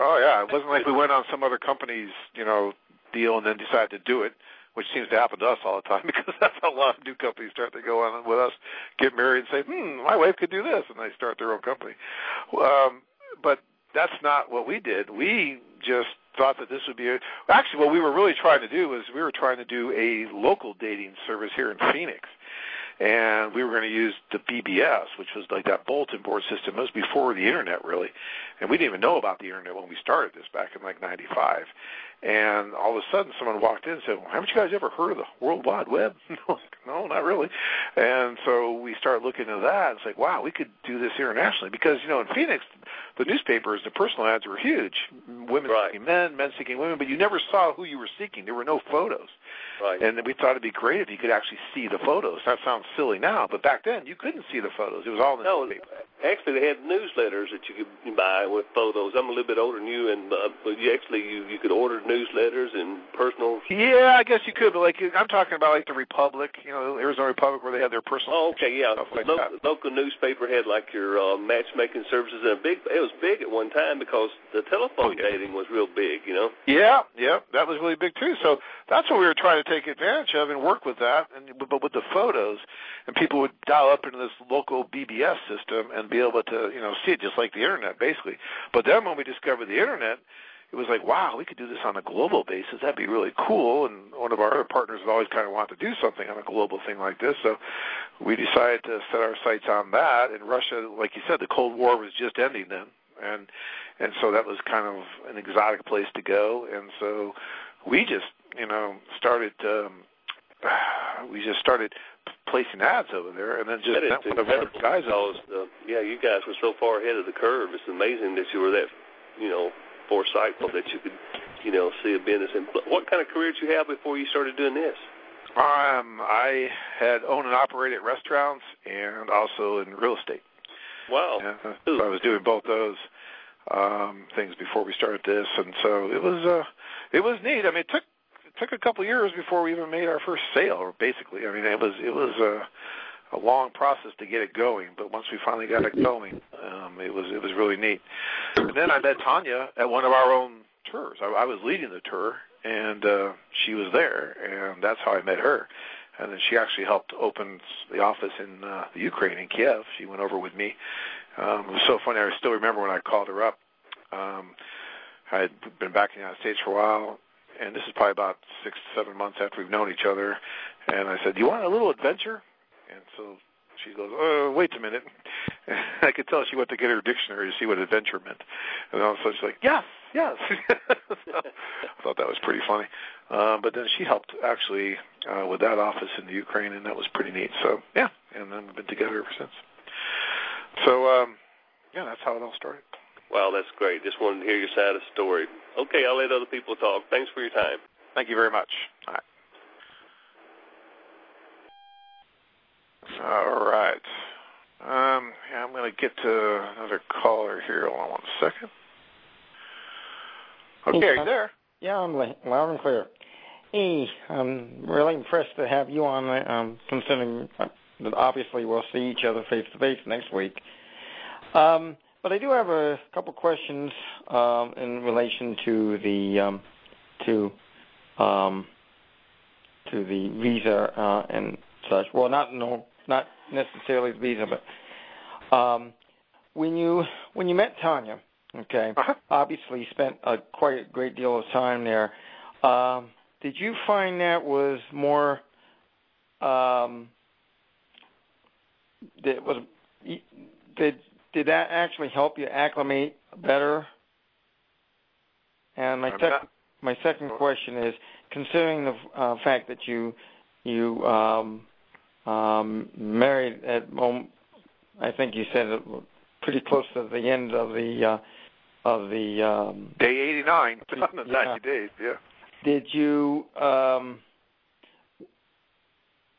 oh yeah, it wasn't like we went on some other company's, you know, deal and then decided to do it, which seems to happen to us all the time <laughs> because that's how a lot of new companies start to go on with us, get married, and say, hmm, my wife could do this, and they start their own company. Um, but that's not what we did. We just thought that this would be a, actually what we were really trying to do was we were trying to do a local dating service here in Phoenix. And we were going to use the BBS, which was like that bulletin board system. It was before the internet, really, and we didn't even know about the internet when we started this back in like '95. And all of a sudden, someone walked in and said, well, "Haven't you guys ever heard of the World Wide Web?" <laughs> no, not really. And so we started looking into that. It's like, wow, we could do this internationally because you know in Phoenix, the newspapers, the personal ads were huge. Women right. seeking men, men seeking women, but you never saw who you were seeking. There were no photos. Right. And we thought it'd be great if you could actually see the photos. That sounds silly now, but back then you couldn't see the photos. It was all in the no, newspaper. Actually, they had newsletters that you could buy with photos. I'm a little bit older than you, and uh, but you actually you you could order newsletters and personal. Yeah, I guess you could, but like I'm talking about like the Republic, you know, Arizona Republic, where they had their personal. Oh, okay, yeah. Like local, local newspaper had like your uh, matchmaking services, and a big. It was big at one time because the telephone Oh, yeah. dating was real big. You know. Yeah, yeah, that was really big too. So that's what we were trying to take advantage of and work with that, and but with the photos, and people would dial up into this local BBS system and be able to you know see it just like the internet basically. But then when we discovered the internet, it was like wow, we could do this on a global basis. That'd be really cool. And one of our other partners had always kind of wanted to do something on a global thing like this, so we decided to set our sights on that. And Russia, like you said, the Cold War was just ending then, and and so that was kind of an exotic place to go. And so we just you know started um <sighs> we just started placing ads over there and then just That met one of our guys because uh, yeah, you guys were so far ahead of the curve. It's amazing that you were that you know foresightful that you could you know see a business. And what kind of career did you have before you started doing this? um I had owned and operated restaurants and also in real estate. Wow. Yeah, so I was doing both those um things before we started this and so it was uh it was neat. I mean it took it took a couple of years before we even made our first sale basically. I mean it was it was uh a long process to get it going. But once we finally got it going, um, it was it was really neat. And then I met Tanya at one of our own tours. I, I was leading the tour, and uh, she was there, and that's how I met her. And then she actually helped open the office in uh, the Ukraine in Kiev. She went over with me. Um, it was so funny. I still remember when I called her up. Um, I had been back in the United States for a while, and this is probably about six, seven months after we've known each other. And I said, "Do you want a little adventure?" And so she goes, "Oh, wait a minute." And <laughs> I could tell she went to get her dictionary to see what adventure meant. And all of a sudden she's like, "Yes, yes." <laughs> so I thought that was pretty funny. Uh, but then she helped actually uh, with that office in the Ukraine, and that was pretty neat. So yeah, and then we've been together ever since. So um, yeah, that's how it all started. Wow, that's great. Just wanted to hear your side of the story. Okay, I'll let other people talk. Thanks for your time. Thank you very much. All right. All right. Um, yeah, I'm going to get to another caller here. Hold on one second. Okay, are you there? Yeah, I'm loud and clear. Hey, I'm really impressed to have you on, um, considering that obviously we'll see each other face to face next week. Um, but I do have a couple questions um, in relation to the um, to um, to the visa uh, and such. Well, not no, not necessarily the visa, but um, when you when you met Tanya, okay, uh-huh. obviously you spent a quite a great deal of time there. Um, did you find that was more um, that was did did that actually help you acclimate better? And my second my second question is, considering the uh, fact that you you um, um, married at moment, I think you said it pretty close to the end of the uh, of the um, day eighty nine, <laughs> ninety yeah. days, yeah. Did you um,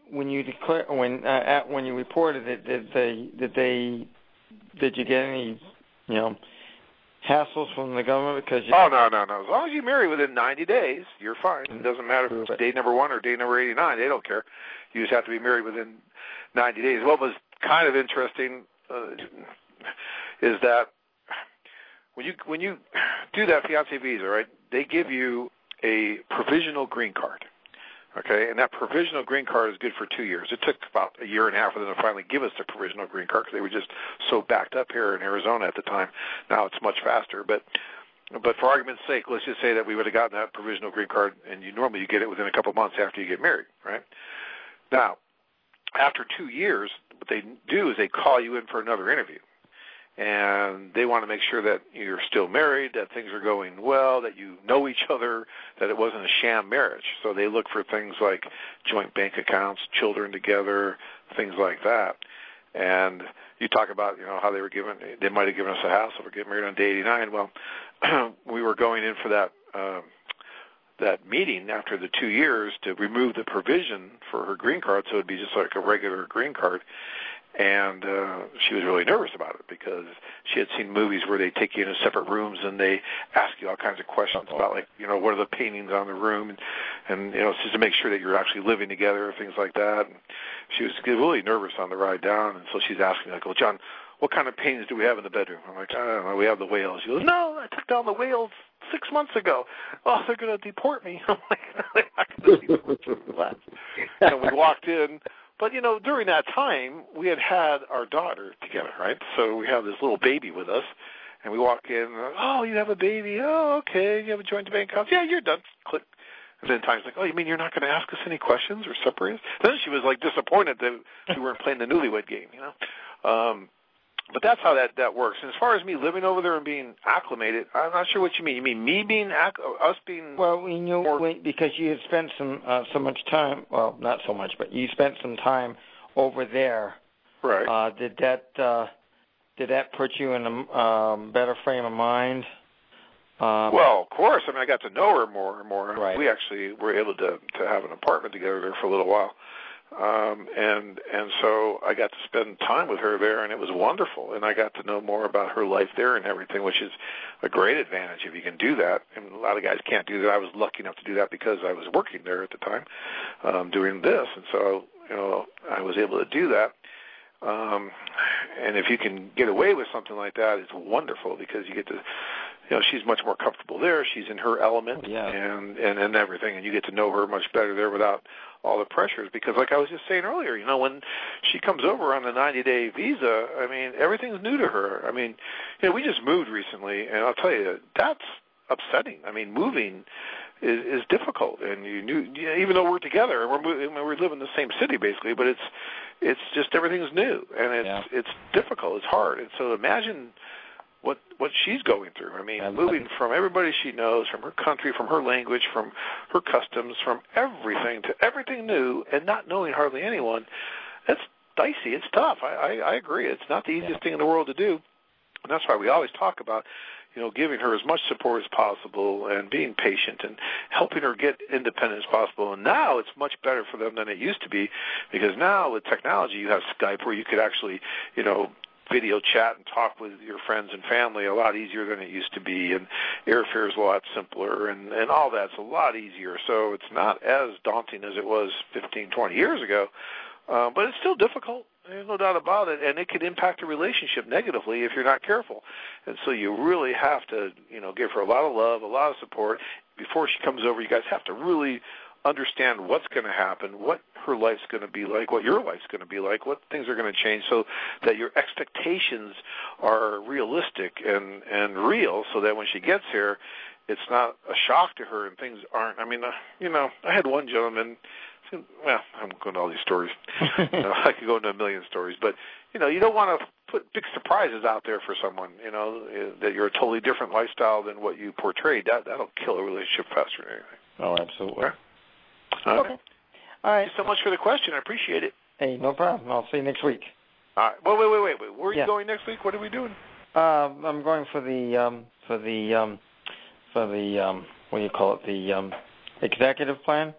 when you declare when uh, at, when you reported it? Did they did they did you get any you know hassles from the government because you oh no no no as long as you marry within 90 days you're fine it doesn't matter if it's day number one or day number 89 they don't care you just have to be married within 90 days what was kind of interesting uh, is that when you when you do that fiance visa right they give you a provisional green card Okay, and that provisional green card is good for two years. It took about a year and a half for them to finally give us the provisional green card because they were just so backed up here in Arizona at the time. Now it's much faster, but but for argument's sake, let's just say that we would have gotten that provisional green card, and you normally you get it within a couple of months after you get married, right? Now, after two years, what they do is they call you in for another interview and they want to make sure that you're still married, that things are going well, that you know each other, that it wasn't a sham marriage. So they look for things like joint bank accounts, children together, things like that. And you talk about, you know, how they were given, they might have given us a house if we're getting married on day 89. Well, <clears throat> we were going in for that, um, that meeting after the two years to remove the provision for her green card so it'd be just like a regular green card. And uh, she was really nervous about it because she had seen movies where they take you into separate rooms and they ask you all kinds of questions about like you know what are the paintings on the room? And and you know just to make sure that you're actually living together and things like that. And she was really nervous on the ride down. And so she's asking like well John what kind of paintings do we have in the bedroom I'm like I don't know we have the whales she goes no I took down the whales six months ago oh they're going to deport me <laughs> I'm like they're not going to and we walked in but you know, during that time, we had had our daughter together, right? So we have this little baby with us, and we walk in. Oh, you have a baby? Oh, okay. You have a joint bank account? Yeah, you're done. Click. And then Time's like, oh, you mean you're not going to ask us any questions or separate us? Then she was like disappointed that we weren't playing the newlywed game, you know. Um, but that's how that that works. And as far as me living over there and being acclimated, I'm not sure what you mean. You mean me being acc- us being well, you know, more... because you had spent some uh, so much time. Well, not so much, but you spent some time over there. Right. Uh, did that uh, did that put you in a um, better frame of mind? Um, well, of course. I mean, I got to know her more and more. Right. We actually were able to to have an apartment together there for a little while um, and and so I got to spend time with her there, and it was wonderful. And I got to know more about her life there and everything, which is a great advantage if you can do that. And a lot of guys can't do that. I was lucky enough to do that because I was working there at the time, um, doing this, and so you know I was able to do that. Um, and if you can get away with something like that, it's wonderful because you get to, you know, she's much more comfortable there. She's in her element, yeah. and and and everything, and you get to know her much better there without all the pressures. Because, like I was just saying earlier, you know, when she comes over on the 90-day visa, I mean, everything's new to her. I mean, you know, we just moved recently, and I'll tell you, that's upsetting. I mean, moving is, is difficult, and you knew you know, even though we're together and we're moving, we live in the same city basically, but it's it's just everything's new and it's Yeah. it's difficult, it's hard, and so imagine what what she's going through. I mean, Yeah, moving from everybody she knows, from her country, from her language, from her customs, from everything to everything new, and not knowing hardly anyone. That's dicey. It's tough. I I, I agree. It's not the easiest thing in the world to do, and that's why we always talk about you know, giving her as much support as possible and being patient and helping her get independent as possible. And now it's much better for them than it used to be because now with technology you have Skype where you could actually, you know, video chat and talk with your friends and family a lot easier than it used to be and airfare is a lot simpler and and all that's a lot easier. So it's not as daunting as it was 15 20 years ago uh, but it's still difficult there's no doubt about it and it could impact a relationship negatively if you're not careful. And so you really have to you know give her a lot of love a lot of support. Before she comes over you guys have to really understand what's going to happen, what her life's going to be like, what your life's going to be like, what things are going to change, so that your expectations are realistic and and real, so that when she gets here, it's not a shock to her and things aren't. I mean, uh, you know, I had one gentleman. Well, I'm going to all these stories. you <laughs> know, I could go into a million stories, but you know, you don't want to put big surprises out there for someone. You know, eh, that you're a totally different lifestyle than what you portrayed. That that'll kill a relationship faster than anything. oh, absolutely. Okay. Okay. All Thank you so much for the question. I appreciate it. Hey, no problem. I'll see you next week. All right. Well, wait, wait, wait, wait. Where are Yeah. you going next week? What are we doing? Um, I'm going for the um, for the um, for the um, what do you call it? The um, executive plan.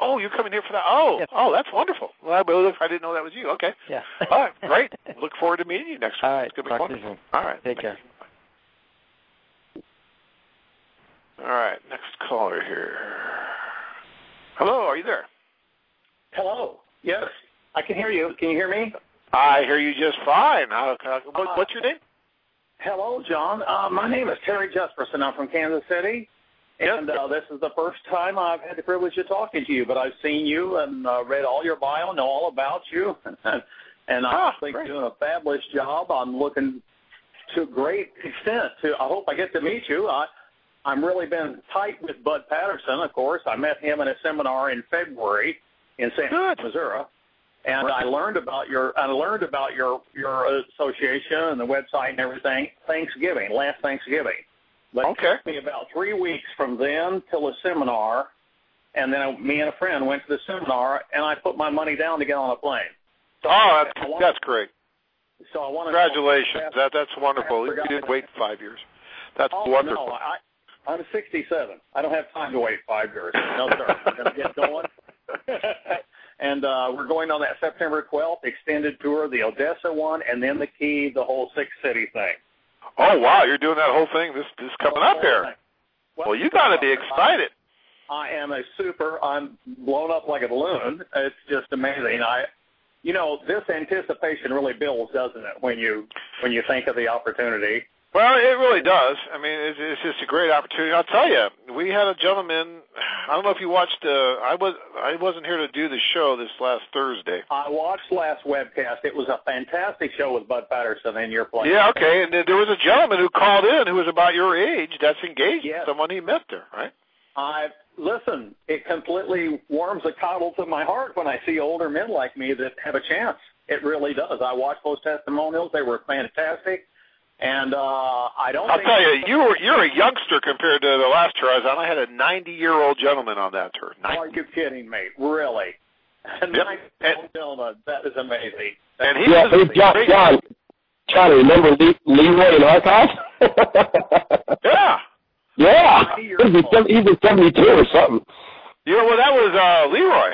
Oh, you're coming here for that. Oh, Yes. oh, that's wonderful. Well, I, didn't know that was you. Okay. Yeah. <laughs> All right, great. <laughs> Look forward to meeting you next week. All right. It's Talk to you soon. All right. Take Thank care. you. All right, next caller here. Hello, are you there? Hello. Yes, I can hear you. Can you hear me? I hear you just fine. How, how, what, what's your name? Hello, John. Uh, my name is Terry Jesperson. I'm from Kansas City, and uh, this is the first time I've had the privilege of talking to you. But I've seen you and uh, read all your bio, know all about you, <laughs> and I Ah, think great. you're doing a fabulous job. I'm looking to a great extent to. I hope I get to meet you. I, I'm really been tight with Bud Patterson. Of course, I met him in a seminar in February in St. Good. Missouri. And I learned about your I learned about your your association and the website and everything Thanksgiving, last Thanksgiving. But Okay. it took me about three weeks from then till the seminar, and then me and a friend went to the seminar, and I put my money down to get on a plane. So Oh, that's, I want- that's great. So I want to Congratulations. That that's wonderful. You didn't wait five years. That's Oh wonderful. no, I I'm 67. I don't have time to wait five years. No sir, we're gonna get going. <laughs> and uh, we're going on that September 12th extended tour, the Odessa one, and then the Key, the whole six city thing. Oh wow, you're doing that whole thing. This this coming up here. Well, Well, you got to be excited. I am a super. I'm blown up like a balloon. It's just amazing. I, you know, this anticipation really builds, doesn't it? When you when you think of the opportunity. Well, it really does. I mean, it's, it's just a great opportunity. I'll tell you, we had a gentleman. I don't know if you watched. Uh, I was I wasn't here to do the show this last Thursday. I watched last webcast. It was a fantastic show with Bud Patterson and your place. Yeah, okay. And there was a gentleman who called in who was about your age. That's engaged. Yes. Someone he met there, right? I listen. It completely warms a coddle to my heart when I see older men like me that have a chance. It really does. I watched those testimonials; they were fantastic. And uh, I don't. I'll think tell you, you were you're a youngster compared to the last tour I was on. I had a 90 year old gentleman on that tour. Are 90. you kidding me? Really? <laughs> And Yep. nice And- gentleman. That is amazing. And he Yeah, was John. John, John, remember Le- Leroy in Kharkov? <laughs> Yeah. yeah. He was, old. he was 72 or something. Yeah, well, that was uh Leroy.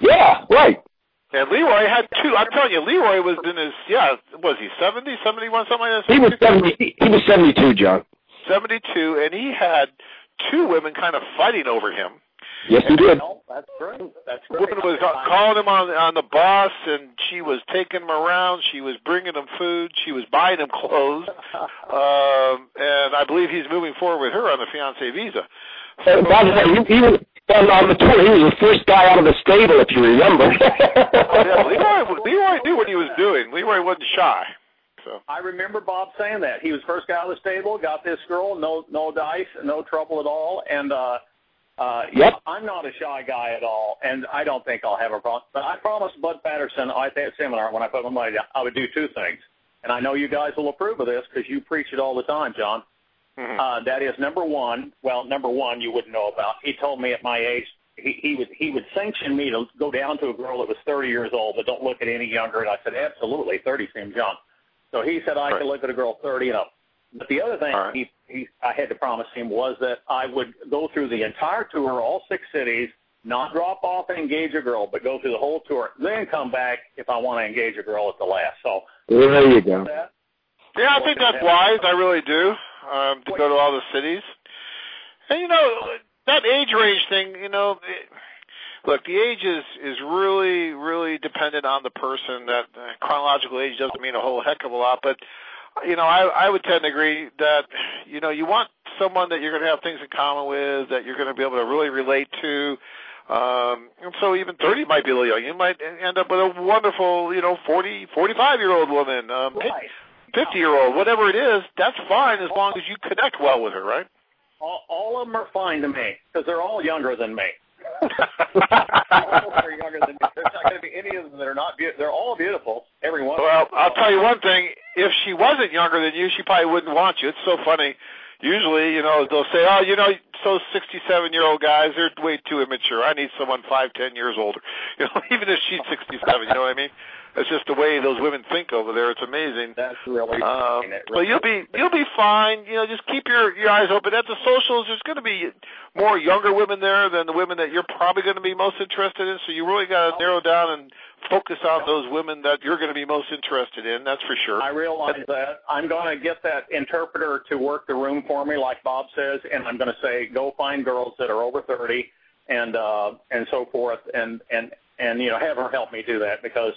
Yeah, right. And Leroy had two. I'm telling you, Leroy was in his yeah. Was he 70, 71, something like that? He was 70, he he was 72, John. 72, and he had two women kind of fighting over him. Yes, he did. Well, that's great. That's great. Woman was ca- calling him on on the bus, and she was taking him around. She was bringing him food. She was buying him clothes. <laughs> um, and I believe he's moving forward with her on the fiance visa. And by the way, he, he was on, on the tour. He was the first guy out of the stable, if you remember. <laughs> yeah, <laughs> Leroy, Leroy knew what he was doing. Leroy wasn't shy. So I remember Bob saying that he was first guy out of the stable, got this girl, no no dice, no trouble at all, and uh, uh, Yep. I'm not a shy guy at all, and I don't think I'll have a problem. But I promised Bud Patterson at that seminar when I put my money down, I would do two things, and I know you guys will approve of this because you preach it all the time, John. Mhm. Uh, that is number one. Well, number one you wouldn't know about. He told me at my age he, he would he would sanction me to go down to a girl that was 30 years old, but don't look at any younger. And I said, absolutely, 30 seems young. So he said I Right. could look at a girl 30 and up. But the other thing right. he, he I had to promise him was that I would go through the entire tour, all six cities, not drop off and engage a girl, but go through the whole tour, then come back if I want to engage a girl at the last. So there you go. that Yeah, I think that's wise. I really do. Um, to go to all the cities, and you know that age range thing. You know, it, look, the age is is really really dependent on the person. That uh, chronological age doesn't mean a whole heck of a lot, but you know, I I would tend to agree that you know you want someone that you're going to have things in common with, that you're going to be able to really relate to. Um, and so even 30 might be a little young. You might end up with a wonderful, you know, 40, 45 year old woman. Um, right. 50 year old, whatever it is, that's fine as long as you connect well with her, right? All, all of them are fine to me because they're all younger than me. <laughs> all are younger than me. There's not going to be any of them that are not beautiful. They're all beautiful. Every one. well. I'll tell you one thing. If she wasn't younger than you, she probably wouldn't want you. It's so funny. Usually, you know, they'll say, "Oh, you know, those 67-year-old guys, they're way too immature. I need someone five, ten years older." <laughs> You know, even if she's 67, you know what I mean? It's just the way those women think over there. It's amazing. That's really. Um, it but you'll be you'll be fine. You know, just keep your your eyes open. At the socials, there's going to be more younger women there than the women that you're probably going to be most interested in. So you really got to narrow down and focus on those women that you're going to be most interested in. That's for sure. I realize that. I'm going to get that interpreter to work the room for me, like Bob says, and I'm going to say, go find girls that are over 30 and uh, and so forth, and and and you know, have her help me do that because.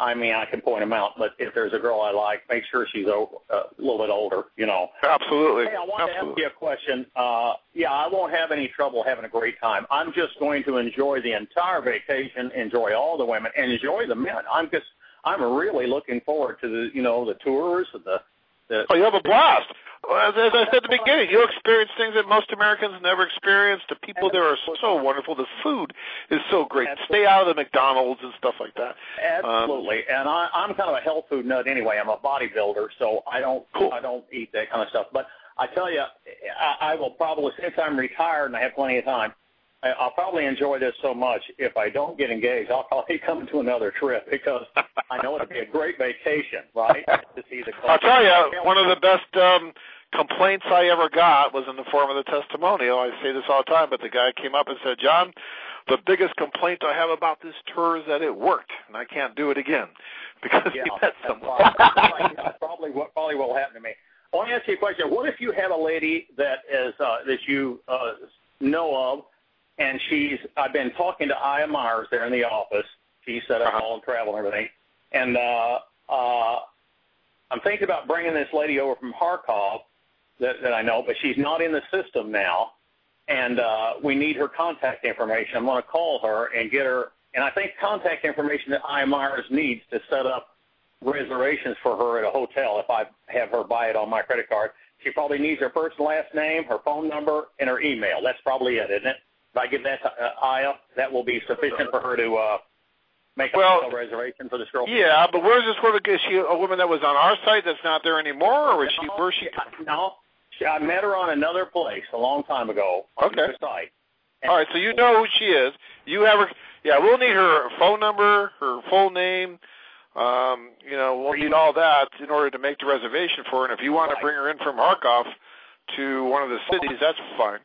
I mean, I can point them out, but if there's a girl I like, make sure she's a, a little bit older, you know. Absolutely. Hey, I want to ask you a question. Uh, yeah, I won't have any trouble having a great time. I'm just going to enjoy the entire vacation, enjoy all the women, and enjoy the men. I'm just, I'm really looking forward to the, you know, the tours, and the, the. Oh, you have a blast. As, as I said at the beginning, you'll experience things that most Americans never experience. The people there are so wonderful. The food is so great. Stay out of the McDonald's and stuff like that. Um, Absolutely, and I, I'm kind of a health food nut anyway. I'm a bodybuilder, so I don't, Cool. I don't eat that kind of stuff. But I tell you, I, I will probably, since I'm retired and I have plenty of time, I'll probably enjoy this so much. If I don't get engaged, I'll probably <laughs> come to another trip because I know it'll be a great vacation, right? <laughs> To see the. I'll tell you, one of the best um, complaints I ever got was in the form of the testimonial. I say this all the time, but the guy came up and said, John, the biggest complaint I have about this tour is that it worked, and I can't do it again <laughs> because Yeah, he met that's someone. probably, probably what probably will happen to me. I want to ask you a question. What if you have a lady that is uh, that you uh, know of, and she's I've been talking to Myers there in the office. She set up Uh-huh. all the travel and everything, and uh, uh, I'm thinking about bringing this lady over from Kharkov that, that I know, but she's not in the system now, and uh, we need her contact information. I'm going to call her and get her, and I think contact information that Myers needs to set up reservations for her at a hotel if I have her buy it on my credit card. She probably needs her first and last name, her phone number, and her email. That's probably it, isn't it? If I give that to uh, Aya, that will be sufficient for her to uh, make a Well, hotel reservation for this girl. Yeah, but where's this woman? Is she a woman that was on our site that's not there anymore, or is she? No, Where's she? No, she, I met her on another place a long time ago on Okay. site. All right, so you know who she is. You have her. Yeah, we'll need her phone number, her full name. Um, you know, we'll need all that in order to make the reservation for her. And if you want to bring her in from Kharkov to one of the cities, that's fine.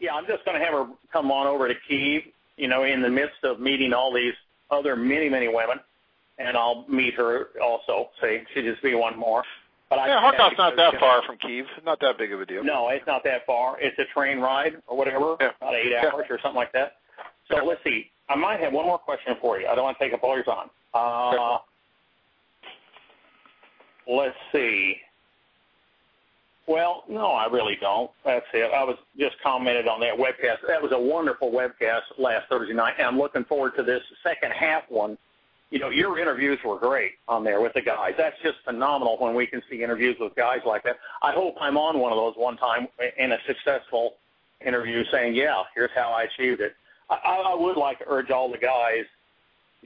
Yeah, I'm just going to have her come on over to Kiev, you know, in the midst of meeting all these other many, many women, and I'll meet her also. Say, she'll just be one more. But I yeah, Kharkov's not that far from Kiev. Not that big of a deal. No, it's not that far. It's a train ride or whatever, yeah. about eight yeah. hours or something like that. So yeah. let's see. I might have one more question for you. I don't want to take up all your time. Uh, let's see. Well, no, I really don't. That's it. I was just commented on that webcast. That was a wonderful webcast last Thursday night, and I'm looking forward to this second half one. You know, your interviews were great on there with the guys. That's just phenomenal when we can see interviews with guys like that. I hope I'm on one of those one time in a successful interview saying, yeah, here's how I achieved it. I, I would like to urge all the guys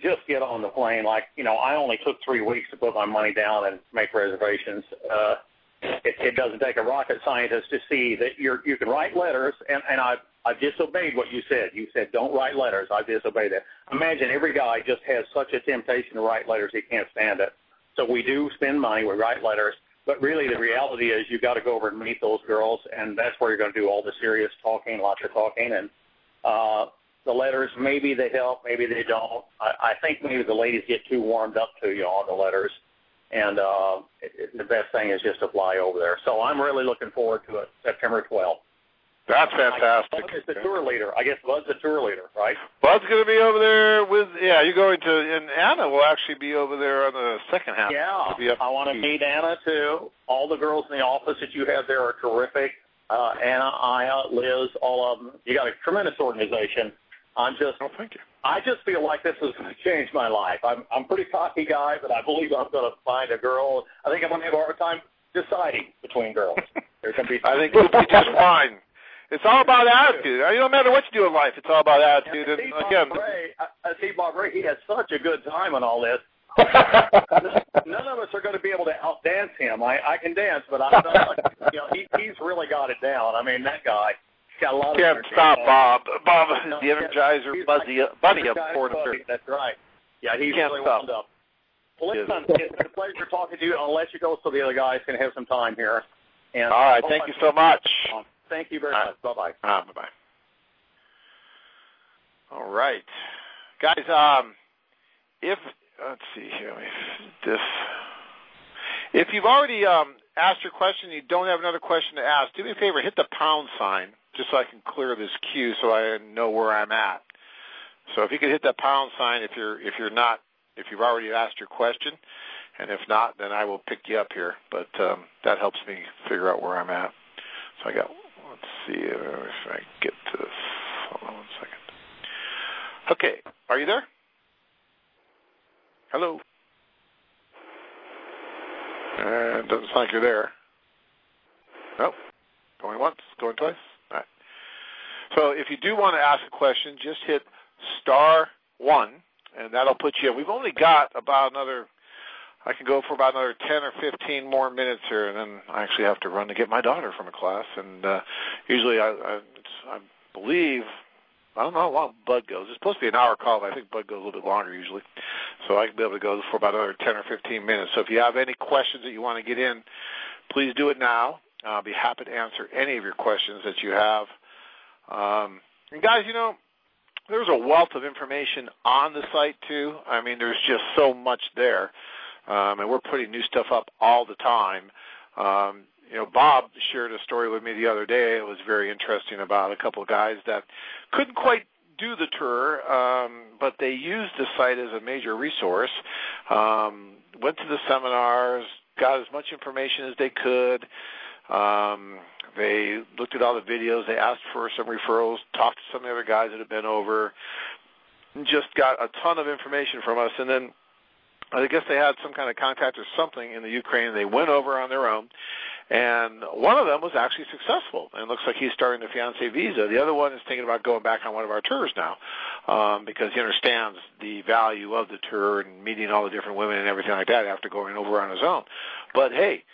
just get on the plane. Like, you know, I only took three weeks to put my money down and make reservations. Uh, it, it doesn't take a rocket scientist to see that you're, you can write letters, and, and I've, I've disobeyed what you said. You said don't write letters. I've disobeyed that. Imagine every guy just has such a temptation to write letters he can't stand it. So we do spend money, we write letters, but really the reality is you've got to go over and meet those girls, and that's where you're going to do all the serious talking, lots of talking, and uh, the letters, maybe they help, maybe they don't. I, I think maybe the ladies get too warmed up to you on the letters, and uh, it, the best thing is just to fly over there. So I'm really looking forward to it, September 12th. That's fantastic. Bud is the tour leader. I guess Bud's the tour leader, right? Bud's going to be over there with, yeah, you're going to, and Anna will actually be over there on the second half. Yeah, I want to meet Anna too. All the girls in the office that you have there are terrific. Uh, Anna, Aya, Liz, all of them. You got a tremendous organization. I'm just, oh, thank you. I just feel like this is going to change my life. I'm, I'm a pretty cocky guy, but I believe I'm going to find a girl. I think I'm going to have a hard time deciding between girls. <laughs> There's going to be. I think you'll be just fine. It's all about attitude. It don't matter what you do in life. It's all about attitude. And, and again, Bob Ray, I, I see Bob Ray. He has such a good time on all this. <laughs> None of us are going to be able to outdance him. I, I can dance, but I'm not. you know, he, he's really got it down. I mean, that guy got a lot can't of. stop Bob. Bob, No, the Energizer, Buzzy, like, Bunny up for That's right. Yeah, he's Can't really stop. wound up. Well, listen, it's a pleasure talking to you. I'll let you go so the other guys can have some time here. And All right, thank you so much. Thank you very All much. Bye bye. Ah, bye bye. All right, guys. Um, if let's see here, if this, if you've already um asked your question, and you don't have another question to ask. Do me a favor, hit the pound sign just so I can clear this queue, so I know where I'm at. So if you could hit that pound sign, if you're if you're not if you've already asked your question, and if not, then I will pick you up here. But um, that helps me figure out where I'm at. So I got. Let's see if I get to this. Hold on one second. Okay, are you there? Hello. Uh, doesn't sound like you're there. Nope. Going once, going twice. So if you do want to ask a question, just hit star one, and that'll put you. in. We've only got about another. I can go for about another ten or fifteen more minutes here, and then I actually have to run to get my daughter from a class. And uh, usually, I, I, I believe I don't know how long Bud goes. It's supposed to be an hour call, but I think Bud goes a little bit longer usually. So I can be able to go for about another 10 or 15 minutes. So if you have any questions that you want to get in, please do it now. I'll be happy to answer any of your questions that you have. Um, and guys, you know, there's a wealth of information on the site too. I mean, there's just so much there. Um, and we're putting new stuff up all the time. Um, you know, Bob shared a story with me the other day. It was very interesting about a couple of guys that couldn't quite do the tour, um, but they used the site as a major resource. Um, went to the seminars, got as much information as they could. Um, they looked at all the videos. They asked for some referrals, talked to some of the other guys that had been over, just got a ton of information from us. And then I guess they had some kind of contact or something in the Ukraine. They went over on their own, and one of them was actually successful. And it looks like he's starting the fiance visa. The other one is thinking about going back on one of our tours now um, because he understands the value of the tour and meeting all the different women and everything like that after going over on his own. But hey,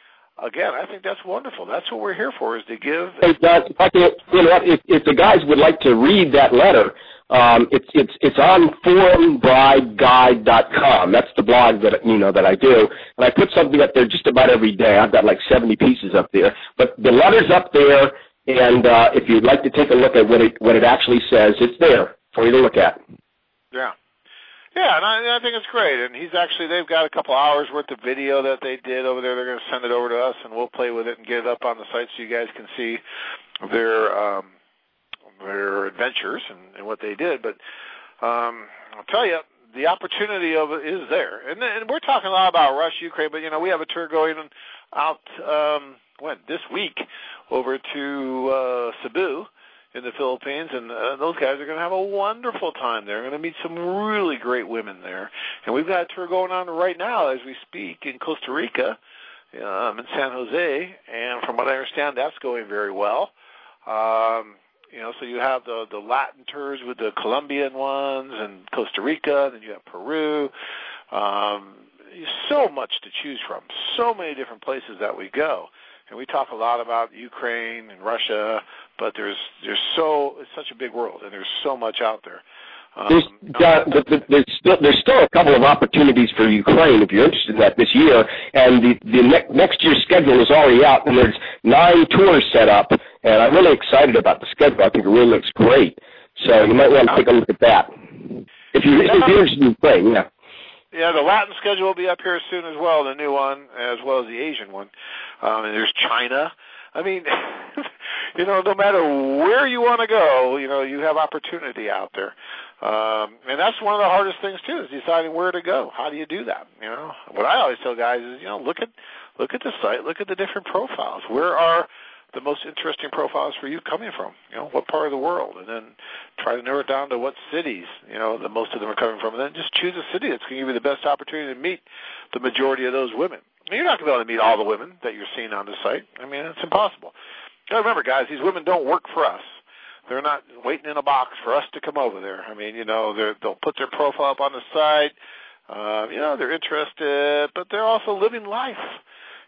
again, I think that's wonderful. That's what we're here for is to give. Hey, Doug, if, I can, you know, if, if the guys would like to read that letter, um, it's it's it's on foreignbrideguide.com. That's the blog that you know that I do, and I put something up there just about every day. I've got like 70 pieces up there, but the letter's up there, and uh, if you'd like to take a look at what it what it actually says, it's there for you to look at. Yeah. Yeah, and I, I think it's great. And he's actually they've got a couple hours worth of video that they did over there. They're going to send it over to us, and we'll play with it and get it up on the site so you guys can see their um, their adventures and, and what they did. But um, I'll tell you, the opportunity of it is there. And, and we're talking a lot about Russia, Ukraine, but you know we have a tour going out um, when this week over to uh, Cebu in the Philippines, and uh, those guys are going to have a wonderful time there. They're going to meet some really great women there, and we've got a tour going on right now as we speak in Costa Rica, um, in San Jose, and from what I understand, that's going very well. Um, you know, so you have the the Latin tours with the Colombian ones and Costa Rica, then you have Peru. Um, so much to choose from, so many different places that we go, and we talk a lot about Ukraine and Russia, but there's there's so it's such a big world, and there's so much out there. There's, uh, there's still there's still a couple of opportunities for Ukraine if you're interested in that this year, and the the ne- next year's schedule is already out, and there's nine tours set up, and I'm really excited about the schedule. I think it really looks great, so you might want to take a look at that if you if you're interested in Ukraine. Yeah. Yeah, the Latin schedule will be up here soon as well, the new one, as well as the Asian one. Um, and there's China. I mean, <laughs> you know, no matter where you want to go, you know, you have opportunity out there. Um, and that's one of the hardest things too, is deciding where to go. How do you do that? You know, what I always tell guys is, you know, look at look at the site, look at the different profiles. Where are the most interesting profiles for you coming from? You know, what part of the world, and then try to narrow it down to what cities. You know, the most of them are coming from, and then just choose a city that's going to give you the best opportunity to meet the majority of those women. I you're not going to be able to meet all the women that you're seeing on the site. I mean, it's impossible. Now, remember, guys, these women don't work for us. They're not waiting in a box for us to come over there. I mean, you know, they're, they'll put their profile up on the site. Uh, you know, they're interested, but they're also living life.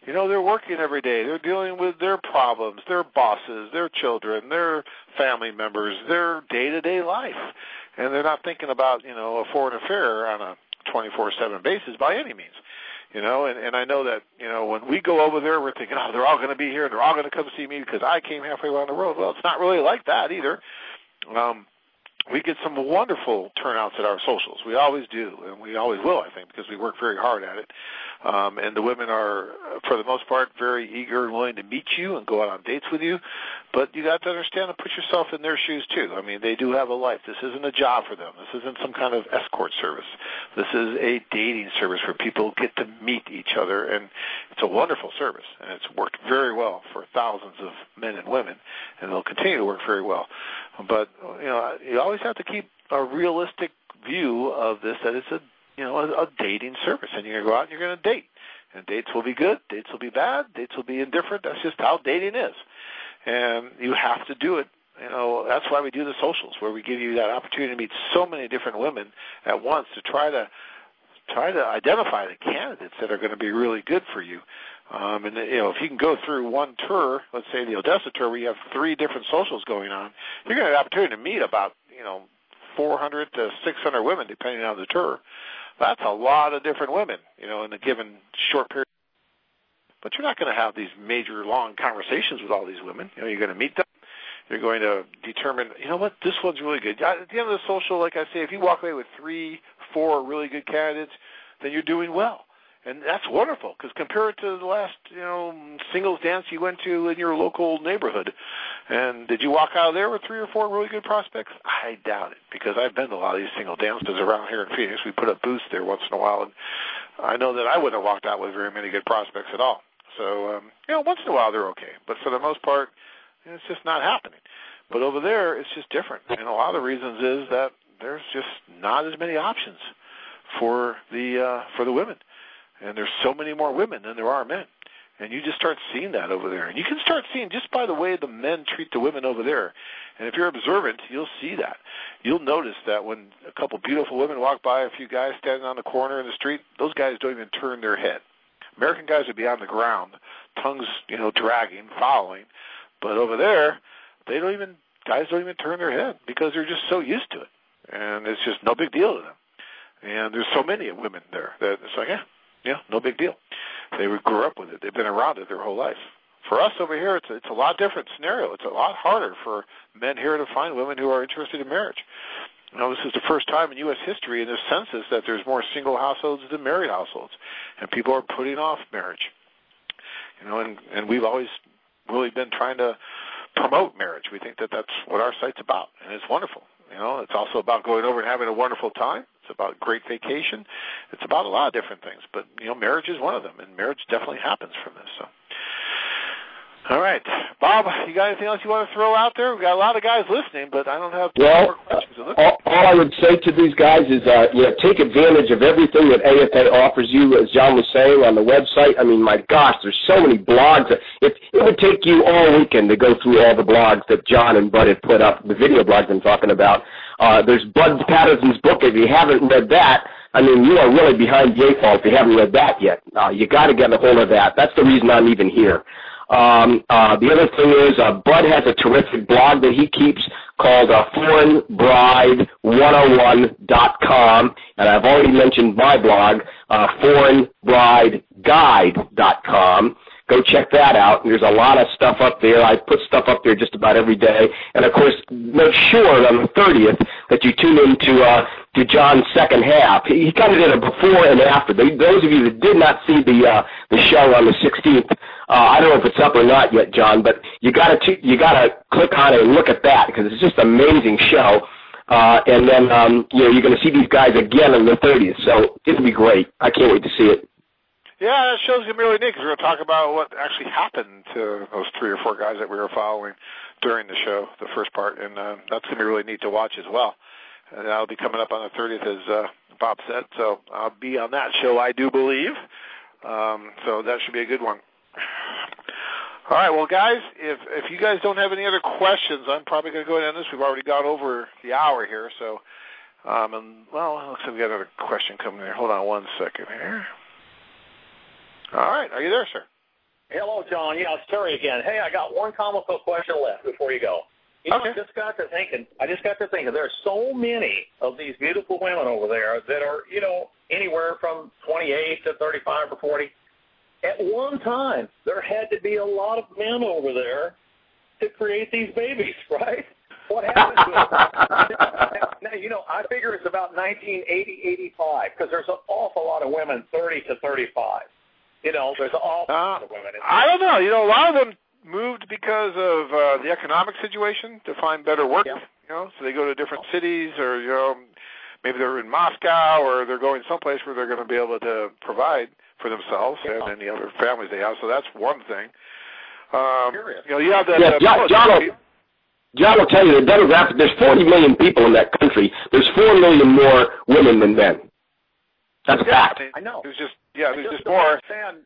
You know, they're working every day. They're dealing with their problems, their bosses, their children, their family members, their day-to-day life. And they're not thinking about, you know, a foreign affair on a 24/7 basis by any means you know and and I know that you know when we go over there we're thinking oh they're all going to be here and they're all going to come see me because I came halfway around the world well it's not really like that either um we get some wonderful turnouts at our socials. We always do, and we always will, I think, because we work very hard at it. Um, and the women are, for the most part, very eager and willing to meet you and go out on dates with you. But you got to understand and put yourself in their shoes too. I mean, they do have a life. This isn't a job for them. This isn't some kind of escort service. This is a dating service where people get to meet each other, and it's a wonderful service, and it's worked very well for thousands of men and women, and it'll continue to work very well. But you know, you always have to keep a realistic view of this that it's a you know a, a dating service, and you're going to go out and you're going to date. And dates will be good, dates will be bad, dates will be indifferent. That's just how dating is, and you have to do it. You know that's why we do the socials, where we give you that opportunity to meet so many different women at once to try to try to identify the candidates that are going to be really good for you. Um, and you know, if you can go through one tour, let's say the Odessa tour, where you have three different socials going on, you're going to have an opportunity to meet about you know 400 to 600 women, depending on the tour. That's a lot of different women, you know, in a given short period. But you're not going to have these major long conversations with all these women. You know, you're going to meet them. You're going to determine, you know what, this one's really good. At the end of the social, like I say, if you walk away with three, four really good candidates, then you're doing well and that's wonderful because compare it to the last you know singles dance you went to in your local neighborhood and did you walk out of there with three or four really good prospects? I doubt it because i've been to a lot of these single dances around here in phoenix. We put up booths there once in a while and i know that i wouldn't have walked out with very many good prospects at all. So um you know once in a while they're okay but for the most part it's just not happening. But over there it's just different and a lot of the reasons is that there's just not as many options for the uh for the women and there's so many more women than there are men. And you just start seeing that over there. And you can start seeing just by the way the men treat the women over there. And if you're observant, you'll see that. You'll notice that when a couple beautiful women walk by, a few guys standing on the corner in the street, those guys don't even turn their head. American guys would be on the ground, tongues, you know, dragging, following. But over there, they don't even guys don't even turn their head because they're just so used to it. And it's just no big deal to them. And there's so many women there that it's like, yeah, yeah, no big deal. They grew up with it. They've been around it their whole life. For us over here, it's a, it's a lot different scenario. It's a lot harder for men here to find women who are interested in marriage. you know, this is the first time in U.S. history in this census that there's more single households than married households, and people are putting off marriage. You know, and and we've always really been trying to promote marriage. We think that that's what our site's about, and it's wonderful. You know, it's also about going over and having a wonderful time. It's about great vacation. It's about a lot of different things. But you know, marriage is one of them, and marriage definitely happens from this. So. All right, Bob, you got anything else you want to throw out there? We've got a lot of guys listening, but I don't have well, more questions. All, all I would say to these guys is, uh, you know, take advantage of everything that AFA offers you, as John was saying on the website. I mean, my gosh, there's so many blogs. It, it would take you all weekend to go through all the blogs that John and Bud had put up, the video blogs I'm talking about. Uh, there's Bud Patterson's book. If you haven't read that, I mean, you are really behind the eight ball if you haven't read that yet. Uh, you got to get a hold of that. That's the reason I'm even here. Um, uh, the other thing is, uh, Bud has a terrific blog that he keeps called uh, foreignbride101.com, and I've already mentioned my blog, uh, foreignbrideguide.com. Go check that out. There's a lot of stuff up there. I put stuff up there just about every day. And of course, make sure on the 30th that you tune into uh, to John's second half. He, he kind of did a before and after. They, those of you that did not see the uh, the show on the 16th, uh, I don't know if it's up or not yet, John, but you got to you got to click on it and look at that because it's just an amazing show. Uh, and then um, you know you're going to see these guys again on the 30th, so it'll be great. I can't wait to see it. Yeah, that show's gonna be really neat because we're gonna talk about what actually happened to those three or four guys that we were following during the show, the first part, and uh, that's gonna be really neat to watch as well. And that'll be coming up on the 30th, as uh, Bob said. So I'll be on that show, I do believe. Um, so that should be a good one. All right, well, guys, if if you guys don't have any other questions, I'm probably going to go ahead and end this. We've already gone over the hour here, so um, and well, looks like we got another question coming here. Hold on one second here. All right. Are you there, sir? Hello, John. Yeah, it's Terry again. Hey, I got one comical question left before you go. You know, okay. I just got to thinking. I just got to thinking. There are so many of these beautiful women over there that are, you know, anywhere from 28 to 35 or 40. At one time, there had to be a lot of men over there to create these babies, <laughs> right? What happened to them? <laughs> now, you know, I figure it's about 1980, 85, because there's an awful lot of women 30 to 35 you know, there's all uh, lot of women. I don't know. You know, a lot of them moved because of uh, the economic situation to find better work. Yeah. You know, so they go to different cities, or you know, maybe they're in Moscow, or they're going someplace where they're going to be able to provide for themselves yeah. and any other families they have. So that's one thing. Um, you know, you have that. Yeah, uh, John, John, will, John will tell you the demographic. There's 40 million people in that country. There's four million more women than men. That's a yeah, fact. I know. There's just yeah, I there's just just more. understand.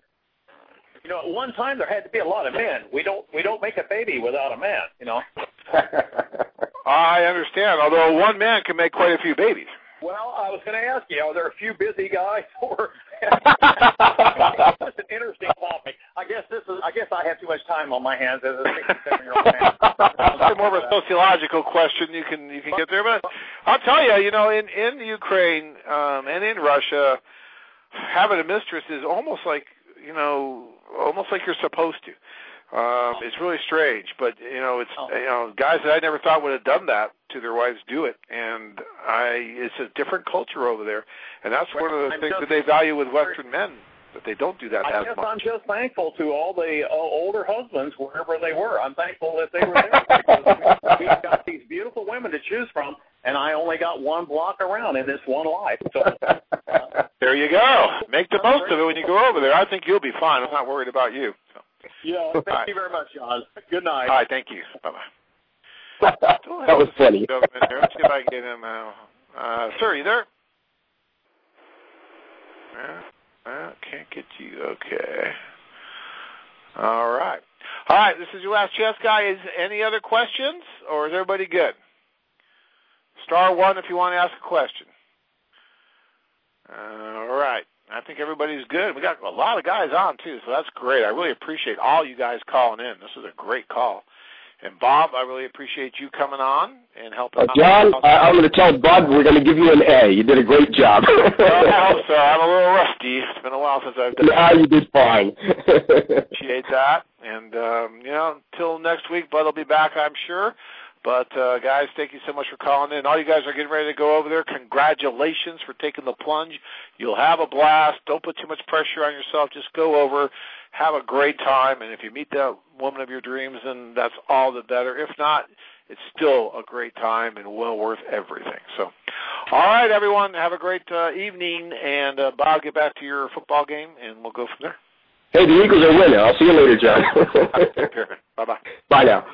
You know, at one time there had to be a lot of men. We don't we don't make a baby without a man. You know. <laughs> <laughs> I understand. Although one man can make quite a few babies. Well, I was going to ask you, are there a few busy guys <laughs> or? <laughs> That's an interesting topic. I guess this is. I guess I have too much time on my hands as a 67-year-old man. <laughs> It's more of a sociological question. You can you can get there, but I'll tell you, you know, in in Ukraine um, and in Russia, having a mistress is almost like you know, almost like you're supposed to. Um, it's really strange, but you know, it's Oh. you know, guys that I never thought would have done that to their wives do it, and I it's a different culture over there, and that's one of the I'm things that they value with Western men that they don't do that I as guess much. I'm just thankful to all the uh, older husbands, wherever they were. I'm thankful that they were there because we've got these beautiful women to choose from, and I only got one block around in this one life. So uh, <laughs> There you go. Make the most of it when you go over there. I think you'll be fine. I'm not worried about you. So. yeah, thank right. you very much, John. Good night. All right, thank you. Bye bye. <laughs> that was funny. Gentleman. Let's see if I can get him. Uh, uh, sir, you there? Yeah, uh, can't get you. Okay. All right. All right. This is your last chance, guys. Any other questions, or is everybody good? Star one if you want to ask a question. All right. I think everybody's good. We got a lot of guys on too, so that's great. I really appreciate all you guys calling in. This is a great call. And Bob, I really appreciate you coming on and helping. Uh, John, out. I, I'm going to tell Bud we're going to give you an A. You did a great job. <laughs> Well, I hope so. I'm a little rusty. It's been a while since I've done nah, <laughs> you did fine. appreciate that. And um, you know, until next week, Bud will be back, I'm sure. But uh, guys, thank you so much for calling in. All you guys are getting ready to go over there. Congratulations for taking the plunge. You'll have a blast. Don't put too much pressure on yourself. Just go over, have a great time, and if you meet that woman of your dreams, then that's all the better. If not, it's still a great time and well worth everything. So, all right, everyone, have a great uh, evening, and uh, Bob, get back to your football game, and we'll go from there. Hey, the Eagles are winning. I'll see you later, John. <laughs> Bye bye. Bye now.